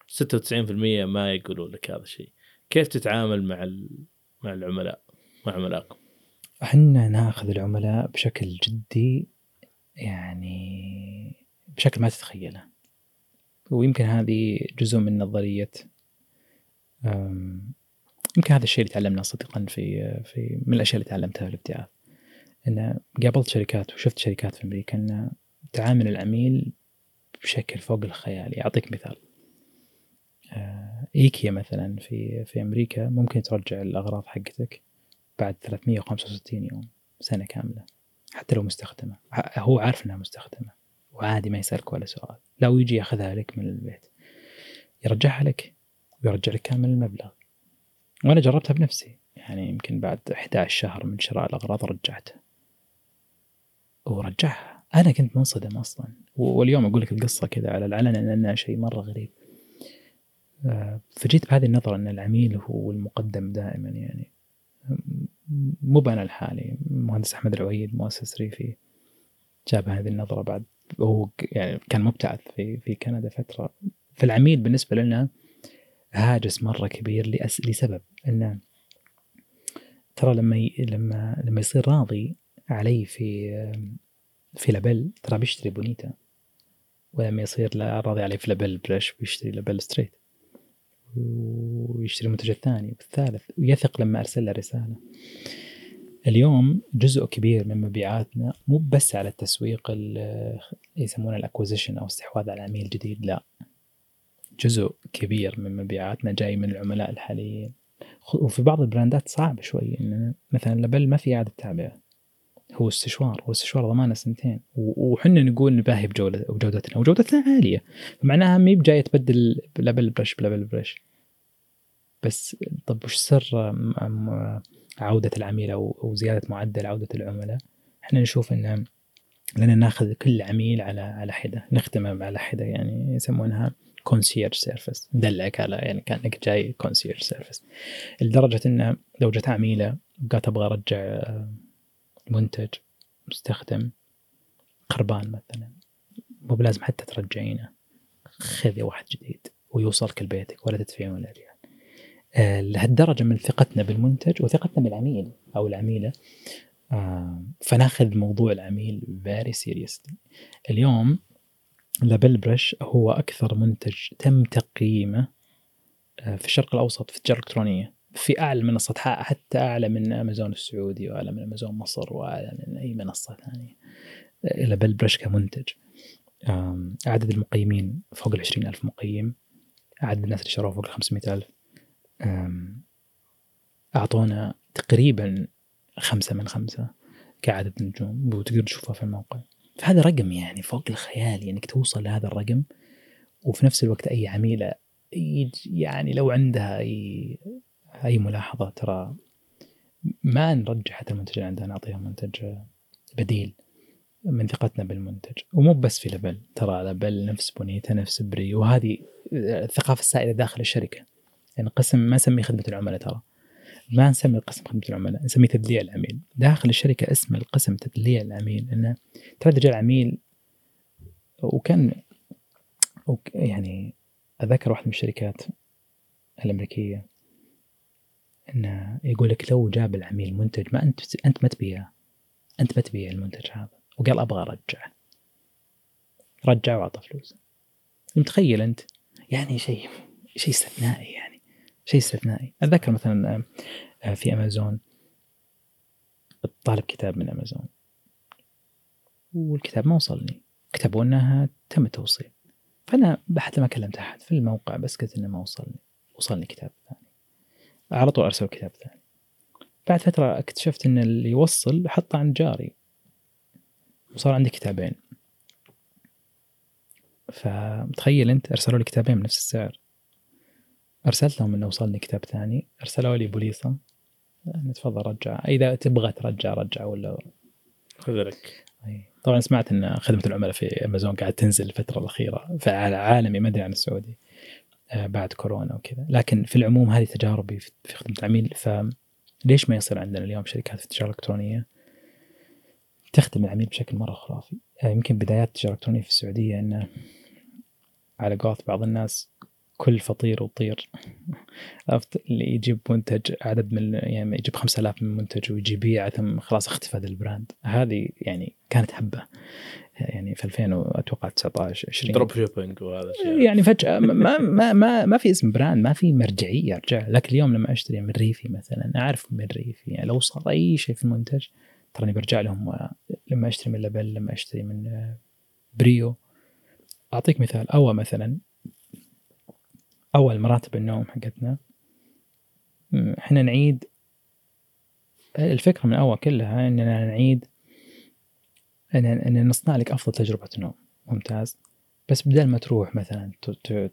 [SPEAKER 2] 96% ما يقولوا لك هذا الشيء. كيف تتعامل مع ال... مع العملاء؟ مع عملائكم
[SPEAKER 1] إحنا ناخذ العملاء بشكل جدي يعني بشكل ما تتخيله. ويمكن هذه جزء من نظرية يمكن هذا الشيء اللي تعلمناه صدقا في في من الأشياء اللي تعلمتها في الابتعاث. إن قابلت شركات وشفت شركات في أمريكا إن تعامل العميل بشكل فوق الخيال. أعطيك مثال. آه، إيكيا مثلا في في أمريكا ممكن ترجع الأغراض حقتك بعد 365 يوم سنة كاملة. حتى لو مستخدمة. هو عارف إنها مستخدمة وعادي ما يسألك ولا سؤال. لو يجي ياخذها لك من البيت يرجعها لك ويرجع لك كامل المبلغ. وأنا جربتها بنفسي يعني يمكن بعد 11 شهر من شراء الأغراض رجعتها. ورجعها. أنا كنت منصدم أصلا. واليوم أقول لك القصة كذا على العلن لانها شيء مرة غريب. آه، فجيت بهذه النظرة إن العميل هو المقدم دائما يعني. مو أنا لحالي المهندس أحمد العويد مؤسس ريفي جاب هذه النظرة بعد. هو يعني كان مبتعث في في كندا فترة. فالعميل بالنسبة لنا هاجس مرة كبير لأس... لسبب انه ترى لما ي... لما لما يصير راضي علي في في لابل ترى بيشتري بونيتا. ولما يصير لا راضي علي في لابل برش بيشتري لابل ستريت ويشتري المنتج الثاني والثالث. ويثق لما أرسل له رسالة. اليوم جزء كبير من مبيعاتنا مو بس على التسويق ال- يسمونه ال acquisition أو استحواذ على عميل جديد لا. جزء كبير من مبيعاتنا جاي من العملاء الحاليين. وفي بعض البراندات صعب شوي ان مثلا لبل ما في إعادة تعبئه هو استشوار هو استشوار ضمانة سنتين. وحنا نقول نباهي بجوده بجودتنا وجودتنا عالية. فمعناها مي بجاية تبدل لبل برش بلبل برش. بس طب وش سر عودة العميل أو زياده معدل عودة العملاء؟ إحنا نشوف ان لنا ناخذ كل عميل على على حدة نخدمه على حدة يعني يسمونها concierge service ندلعك على يعني كأنك جاي concierge service لدرجة إنه لو جت عميلة قالت أبغى أرجع منتج مستخدم خربان مثلا. مو بلازم حتى ترجعينه. خذي واحد جديد ويوصلك لبيتك ولا تدفعين ولا ريال. آه، لهالدرجة من ثقتنا بالمنتج وثقتنا بالعميل أو العميلة آه، فناخذ موضوع العميل very seriously اليوم لابل برش هو أكثر منتج تم تقييمه آه، في الشرق الأوسط في التجاره الإلكترونية. في أعلى منصات حتى أعلى من أمازون السعودي وأعلى من أمازون مصر وأعلى من أي منصة ثانية. آه، لابل برش كمنتج عدد المقيمين فوق ال 20 ألف مقيم. عدد الناس اللي شروه فوق ال 500 ألف. آم، أعطونا تقريبا خمسة من خمسة كعدد نجوم وتقدر تشوفها في الموقع. فهذا رقم يعني فوق الخيال يعني إنك توصل لهذا الرقم. وفي نفس الوقت أي عميلة يعني لو عندها أي ملاحظة؟ ترى ما نرجع حتى المنتج اللي عندها نعطيها منتج بديل من ثقتنا بالمنتج. ومو بس في لبل ترى لبل نفس بونيتا نفس بري. وهذه الثقافة السائدة داخل الشركة. يعني قسم ما نسميه خدمة العملاء ترى. ما نسمي القسم خدمة العملاء نسميه تدليع العميل. داخل الشركة اسم القسم تدليع العميل إنه ترى جاء العميل وكان وك- يعني اتذكر واحدة من الشركات الأمريكية. انه يقول لك لو جاب العميل منتج ما انت أنت ما تبيعه أنت ما تبيع المنتج هذا. وقال أبغى أرجعه. رجع وأعطى فلوس. متخيل أنت؟ يعني شيء شيء استثنائي يعني. شيء استثنائي. أتذكر مثلا آه، في أمازون. طالب كتاب من أمازون. والكتاب ما وصلني. كتبوا إنها تم التوصيل. فأنا حتى ما كلمت أحد في الموقع بس قلت إنه ما وصلني. وصلني كتاب ثاني. على طول ارسلوا كتاب ثاني. بعد فترة اكتشفت إن اللي يوصل حطه عند جاري. وصار عندي كتابين. فتخيل أنت أرسلوا لي كتابين بنفس السعر. ارسلت لهم إنه وصلني كتاب ثاني. أرسلوا لي بوليصه تفضل رجع. إذا تبغى ترجع رجع ولا
[SPEAKER 2] خذ لك.
[SPEAKER 1] طبعا سمعت إن خدمة العملاء في أمازون قاعد تنزل الفترة الأخيرة. فعلى عالمي ما أدري عن السعودي بعد كورونا وكذا. لكن في العموم هذه تجاربي في في خدمة العميل. فليش ما يصير عندنا اليوم شركات في التجاره الالكترونيه تخدم العميل بشكل مرة خرافي؟ آه، يمكن بدايات التجاره الالكترونيه في السعودية إنه على قولة بعض الناس كل فطير وطير. عرفت؟ اللي يجيب منتج عدد من يعني يجيب 5000 من منتج ويجي يبيع ثم خلاص اختفى ذا ال brand. هذه يعني كانت حبة. يعني في 2000 أتوقع 19 20
[SPEAKER 2] drop shipping وهذا الشيء.
[SPEAKER 1] يعني فجأة ما ما ما, ما في اسم brand ما في مرجعية أرجع. لكن اليوم لما أشتري من ريفي مثلا أعرف من ريفي. يعني لو صار أي شيء في المنتج تراني برجع لهم. لما أشتري من لبل لما أشتري من بريو. أعطيك مثال اول مثلا. أول مراتب النوم حقتنا. إحنا نعيد الفكرة من اول كلها إننا نعيد ان نصنع لك أفضل تجربة نوم. ممتاز. بس بدل ما تروح مثلا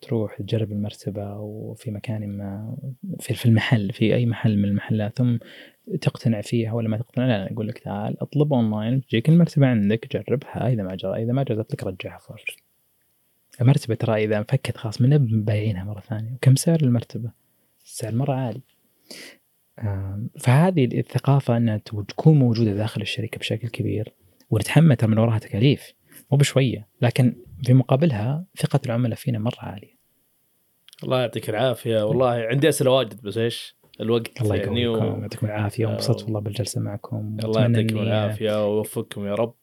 [SPEAKER 1] تروح تجرب المرتبة وفي مكان ما في المحل في أي محل من المحلات ثم تقتنع فيها ولا ما تقتنع لا, أقول لك تعال اطلب أونلاين تجيك المرتبة عندك جربها إذا ما جرى إذا ما جازت لك رجعها فرش المرتبه ترى إذا انفكت خلاص من بايعينها مرة ثانية. وكم سعر المرتبة؟ السعر مرة عالي. فهذه الثقافة أنها تو- تكون موجودة داخل الشركة بشكل كبير ونتحمل من وراها تكاليف. مو بشوية لكن في مقابلها ثقة العملاء فينا مرة عالية.
[SPEAKER 2] الله يعطيك العافية. والله عندي أسئلة واجد بس إيش؟ الوقت
[SPEAKER 1] الله
[SPEAKER 2] يعني
[SPEAKER 1] يقويكم
[SPEAKER 2] و...
[SPEAKER 1] يعطيكم العافية. وانبسطت والله بالجلسة معكم.
[SPEAKER 2] الله يعطيكم العافية ويوفقكم يا رب. آه،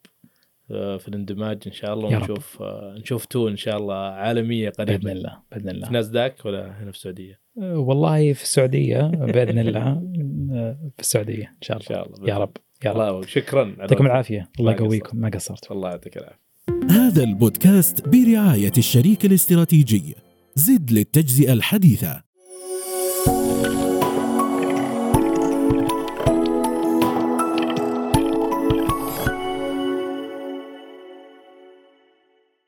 [SPEAKER 2] في الاندماج إن شاء الله. ونشوف آه، نشوف تو إن شاء الله عالمية
[SPEAKER 1] بإذن
[SPEAKER 2] قريبا
[SPEAKER 1] الله بإذن الله.
[SPEAKER 2] في ناسداك ولا هنا في السعودية؟
[SPEAKER 1] أه، والله في السعودية بإذن الله. في السعودية إن شاء
[SPEAKER 2] إن
[SPEAKER 1] الله.
[SPEAKER 2] شاء الله
[SPEAKER 1] يا رب يا رب.
[SPEAKER 2] الله شكرا على
[SPEAKER 1] يعطيكم. العافية. الله
[SPEAKER 2] ما قصرت.
[SPEAKER 1] يقويكم ما قصرتوا
[SPEAKER 2] الله يعطيك العافية.
[SPEAKER 3] هذا البودكاست برعاية الشريك الاستراتيجي. زد للتجزئة الحديثة.